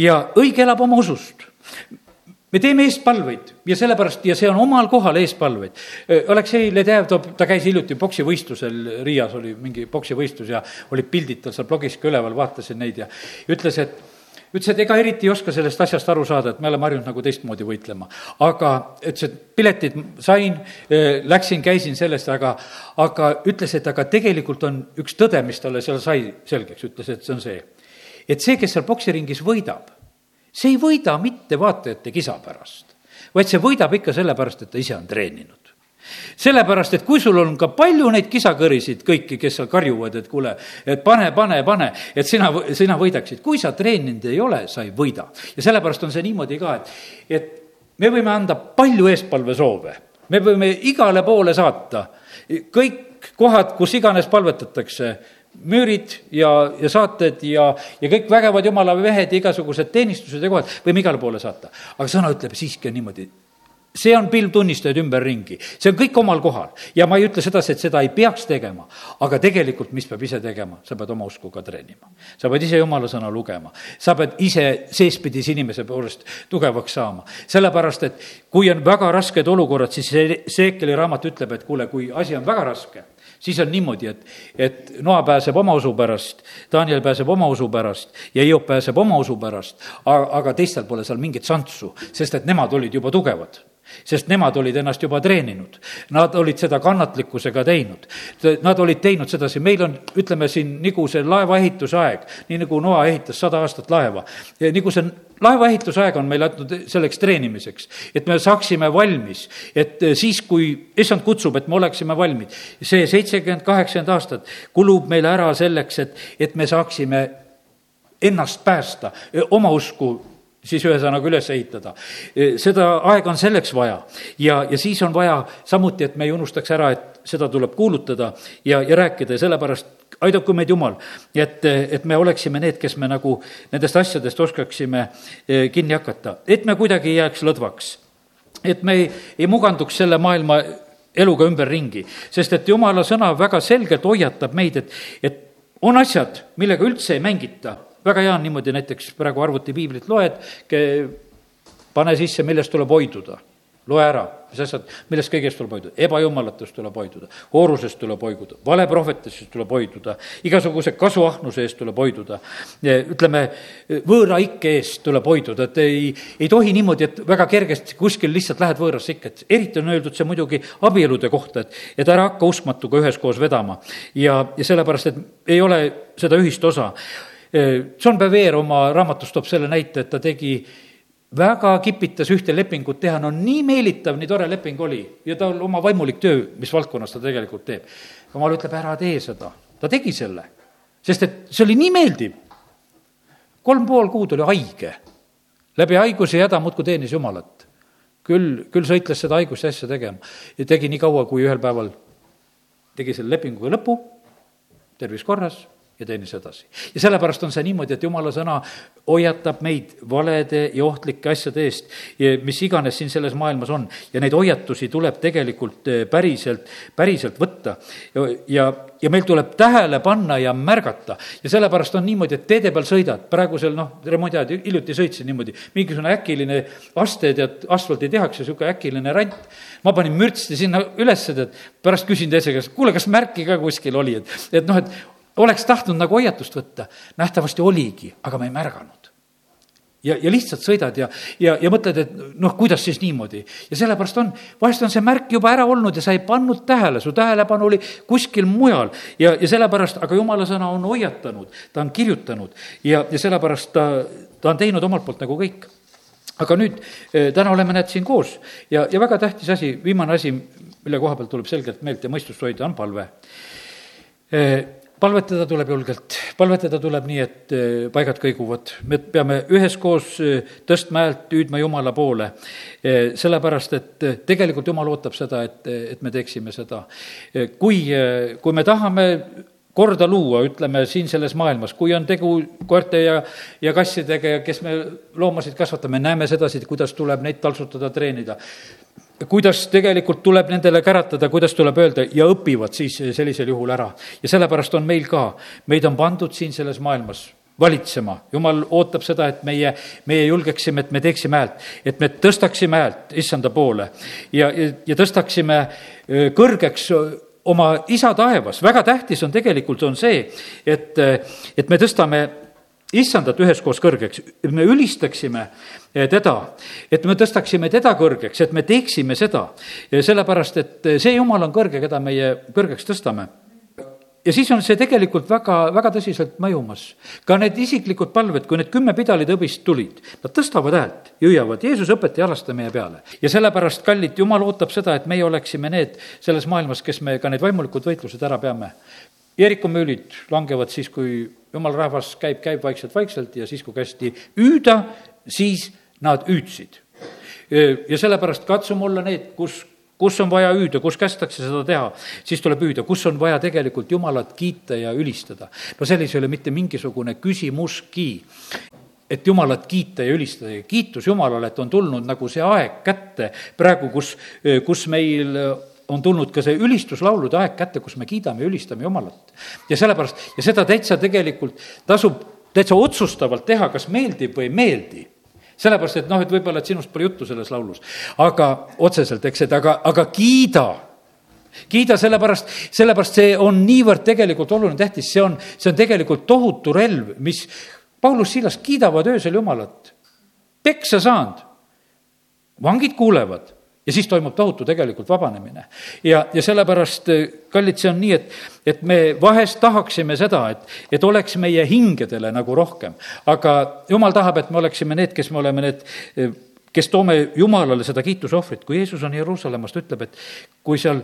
ja õige elab oma usust me teeme eestpalveid ja sellepärast, ja see on omal kohal eespalveid. Aleksei Ledev toob, ta käis hiljuti poksivõistlusel, Riias oli mingi poksivõistlus ja olid pildid tal seal blogis ka üleval, vaatasin neid ja ütles, et ütles, et ega eriti ei oska sellest asjast aru saada, et me oleme harjunud nagu teistmoodi võitlema. aga ütles, et piletid sain, eh, läksin, käisin sellest, aga, aga ütles, et aga tegelikult on üks tõde, mis talle seal sai selgeks, ütles, et see on see. et see, kes seal poksiringis võidab, see ei võida mitte vaatajate kisa pärast, vaid see võidab ikka sellepärast, et ta ise on treeninud sellepärast, et kui sul on ka palju neid kisakõrisid kõiki, kes seal karjuvad, et kuule, et pane, pane, pane, et sina, sina võidaksid, kui sa treeninud ei ole, sa ei võida. ja sellepärast on see niimoodi ka, et, et me võime anda palju eespalvesoove, me võime igale poole saata, kõik kohad, kus iganes palvetatakse, müürid ja, ja saated ja, ja kõik vägevad jumala mehed ja igasugused teenistused ja kohad võime igale poole saata. aga sõna ütleb siiski niimoodi, see on pilvtunnistajaid ümberringi, see on kõik omal kohal. Ja ma ei ütle sedasi, et seda ei peaks tegema, aga tegelikult, mis peab ise tegema, sa pead oma usku ka treenima. sa pead ise jumala sõna lugema, sa pead ise seespidise inimese poolest tugevaks saama. sellepärast, et kui on väga rasked olukorrad, siis see Seekeli raamat ütleb, et kuule, kui asi on väga raske, siis on niimoodi, et, et Noa pääseb oma usu pärast, Daniel pääseb oma usu pärast ja Hiop pääseb oma usu pärast, aga teistel pole seal mingit šanssu, sest et nemad olid juba tugevad sest nemad olid ennast juba treeninud. Nad olid seda kannatlikkusega teinud. Nad olid teinud sedasi, meil on, ütleme siin, nagu see laevaehituse aeg, nii nagu Noa ehitas sada aastat laeva, nagu see laevaehitusaeg on meil antud selleks treenimiseks, et me saaksime valmis, et siis, kui issand kutsub, et me oleksime valmid. see seitsekümmend, kaheksakümmend aastat kulub meil ära selleks, et, et me saaksime ennast päästa, oma usku siis ühesõnaga üles ehitada. seda aega on selleks vaja. Ja, ja siis on vaja samuti, et me ei unustaks ära, et seda tuleb kuulutada ja, ja rääkida. Ja sellepärast aidaku meid Jumal, et, et me oleksime need, kes me nagu nendest asjadest oskaksime kinni hakata, et me kuidagi ei jääks lõdvaks. et me ei, ei muganduks selle maailma eluga ümberringi, sest et jumala sõna väga selgelt hoiatab meid, et, et on asjad, millega üldse ei mängita väga hea on niimoodi näiteks praegu arvutipiiblit loed, pane sisse, millest tuleb hoiduda. loe ära, mis asjad, millest kõigest tuleb hoiduda, ebajumalatust tuleb hoiduda, hoorusest tuleb hoiduda, valeprohvetissest tuleb hoiduda, igasuguse kasuahnuse eest tuleb hoiduda. ütleme, võõra ikke eest tuleb hoiduda, et ei, ei tohi niimoodi, et väga kergesti kuskil lihtsalt lähed võõrasse ikke, et eriti on öeldud see muidugi abielude kohta, et, et ära hakka uskmatuga üheskoos vedama. ja, ja sellepärast, et ei ole seda ühist osa John Bevere oma raamatus toob selle näite, et ta tegi väga kipitas ühte lepingut teha, no nii meelitav, nii tore leping oli. Ja tal oma vaimulik töö, mis valdkonnas ta tegelikult teeb. jumal ütleb, ära tee seda, ta tegi selle, sest et see oli nii meeldiv. kolm pool kuud oli haige, läbi haiguse ja häda muudkui teenis Jumalat. küll, küll sõitles seda haigust ja asja tegema. Ja tegi nii kaua, kui ühel päeval tegi selle lepinguga lõpu, tervis korras ja teenis edasi. ja sellepärast on see niimoodi, et jumala sõna hoiatab meid valede ja ohtlike asjade eest, mis iganes siin selles maailmas on. ja neid hoiatusi tuleb tegelikult eh, päriselt, päriselt võtta. ja, ja meil tuleb tähele panna ja märgata. ja sellepärast on niimoodi, et teede peal sõidad, praegusel noh, remondi ajal hiljuti sõitsin niimoodi, mingisugune äkiline aste, tead, asfalti tehakse, niisugune äkiline rant. ma panin mürtsti sinna ülesse, tead, pärast küsin teise käest, kuule, kas märki ka kuskil oli, et, et noh, et oleks tahtnud nagu hoiatust võtta, nähtavasti oligi, aga ma ei märganud ja, ja lihtsalt sõidad ja, ja, ja mõtled, et noh, kuidas siis niimoodi. ja sellepärast on, vahest on see märk juba ära olnud ja sa ei pannud tähele, su tähelepanu oli kuskil mujal. ja, ja sellepärast, aga jumala sõna on hoiatanud, ta on kirjutanud ja, ja sellepärast ta, ta on teinud omalt poolt nagu kõik. aga nüüd, eh, täna oleme, näed, siin koos ja, ja väga tähtis asi, viimane asi, mille koha pealt tuleb selgelt meelt ja mõistust hoida, on palve eh, palvetada tuleb julgelt, palvetada tuleb nii, et eh, paigad kõiguvad. me peame üheskoos eh, tõstma häält, hüüdma Jumala poole. Eh, sellepärast, et tegelikult Jumal ootab seda, et, et me teeksime seda. kui, kui me tahame korda luua, ütleme siin selles maailmas, kui on tegu koerte ja, ja kassidega ja kes me loomasid kasvatame, näeme sedasi, kuidas tuleb neid taltsutada, treenida kuidas tegelikult tuleb nendele käratada, kuidas tuleb öelda ja õpivad siis sellisel juhul ära. ja sellepärast on meil ka, meid on pandud siin selles maailmas valitsema, jumal ootab seda, et meie, meie julgeksime, et me teeksime häält, et me tõstaksime häält issanda poole. Ja, ja, ja tõstaksime kõrgeks oma isa taevas, väga tähtis on tegelikult, on see, et, et me tõstame issandat üheskoos kõrgeks, me ülistaksime eh, teda, et me tõstaksime teda kõrgeks, et me teeksime seda, sellepärast et eh, see jumal on kõrge, keda meie kõrgeks tõstame ja siis on see tegelikult väga, väga tõsiselt mõjumas. ka need isiklikud palved, kui need kümme pidalitõbist tulid, nad tõstavad häält ja hüüavad, Jeesus õpeta ja lasta meie peale. ja sellepärast, kallid, Jumal ootab seda, et meie oleksime need selles maailmas, kes me ka need vaimulikud võitlused ära peame. Jeriko müülid langevad siis, kui jumala rahvas käib, käib vaikselt-vaikselt ja siis, kui kästi hüüda, siis nad hüüdsid. ja sellepärast katsume olla need, kus, kus on vaja hüüda, kus kästakse seda teha, siis tuleb hüüda, kus on vaja tegelikult Jumalat kiita ja ülistada. no selles ei ole mitte mingisugune küsimuski et Jumalat kiita ja ülistada ja kiitus Jumalale, et on tulnud nagu see aeg kätte praegu, kus, kus meil on tulnud ka see ülistuslaulude aeg kätte, kus me kiidame ja ülistame Jumalat. ja sellepärast, ja seda täitsa tegelikult tasub täitsa otsustavalt teha, kas meeldib või ei meeldi. Sellepärast, et noh, et võib-olla, et sinust pole juttu selles laulus, aga otseselt, eks, et aga, aga kiida. Kiida sellepärast, sellepärast see on niivõrd tegelikult oluline, tähtis, see on, see on tegelikult tohutu relv, mis Paulus, Silas kiidavad öösel Jumalat. peksa saanud, vangid kuulevad ja siis toimub tohutu tegelikult vabanemine. ja, ja sellepärast, eh, kallid, see on nii, et, et me vahest tahaksime seda, et, et oleks meie hingedele nagu rohkem. aga jumal tahab, et me oleksime need, kes me oleme need eh, kes toome Jumalale seda kiitusohvrit, kui Jeesus on Jeruusalemmast, ütleb, et kui seal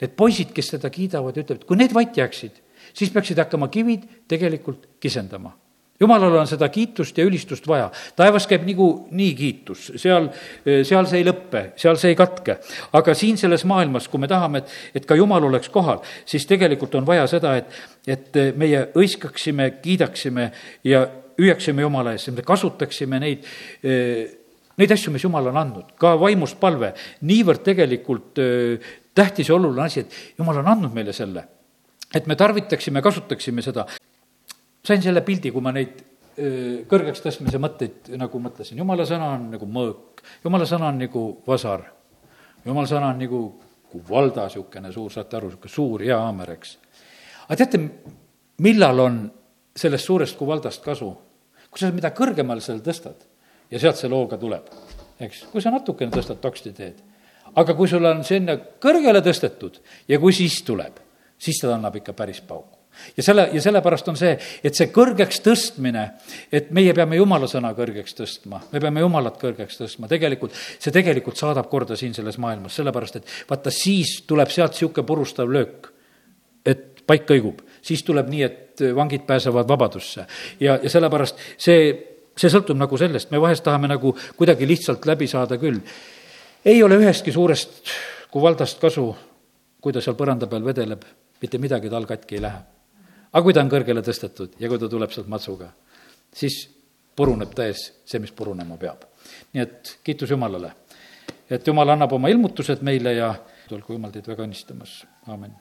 need poisid, kes teda kiidavad, ütlevad, kui need vait jääksid, siis peaksid hakkama kivid tegelikult kisendama. Jumalal on seda kiitust ja ülistust vaja. taevas käib niikuinii kiitus, seal, seal see ei lõppe, seal see ei katke. aga siin selles maailmas, kui me tahame, et, et ka jumal oleks kohal, siis tegelikult on vaja seda, et, et meie hõiskaksime, kiidaksime ja hüüaksime Jumala ees, me kasutaksime neid neid asju, mis Jumal on andnud, ka vaimuspalve, niivõrd tegelikult tähtis ja oluline asi, et Jumal on andnud meile selle. et me tarvitaksime, kasutaksime seda. Sain selle pildi, kui ma neid kõrgeks tõstmise mõtteid nagu mõtlesin, jumala sõna on nagu mõõk, jumala sõna on nagu vasar, jumala sõna on nagu, valda niisugune suur, saate aru, niisugune suur hea haamer, eks. aga teate, millal on sellest suurest kuvaldast kasu? kui sa mida kõrgemale selle tõstad ja sealt see looga tuleb, eks, kui sa natukene tõstad taksti teed. aga kui sul on sinna kõrgele tõstetud ja kui siis tuleb, siis ta annab ikka päris paugu ja selle, ja sellepärast on see, et see kõrgeks tõstmine, et meie peame jumala sõna kõrgeks tõstma, me peame jumalat kõrgeks tõstma, tegelikult, see tegelikult saadab korda siin selles maailmas, sellepärast et vaata, siis tuleb sealt niisugune purustav löök, et paik kõigub, siis tuleb nii, et vangid pääsevad vabadusse ja, ja sellepärast see see sõltub nagu sellest, me vahest tahame nagu kuidagi lihtsalt läbi saada küll. ei ole ühestki suurest kuvaldast kasu, kui ta seal põranda peal vedeleb, mitte midagi tal katki ei lähe. Aga kui ta on kõrgele tõstetud ja kui ta tuleb sealt matsuga, siis puruneb täies see, mis purunema peab. nii et kiitus Jumalale, et Jumal annab oma ilmutused meile ja olgu Jumal teid väga õnnistamas, aamen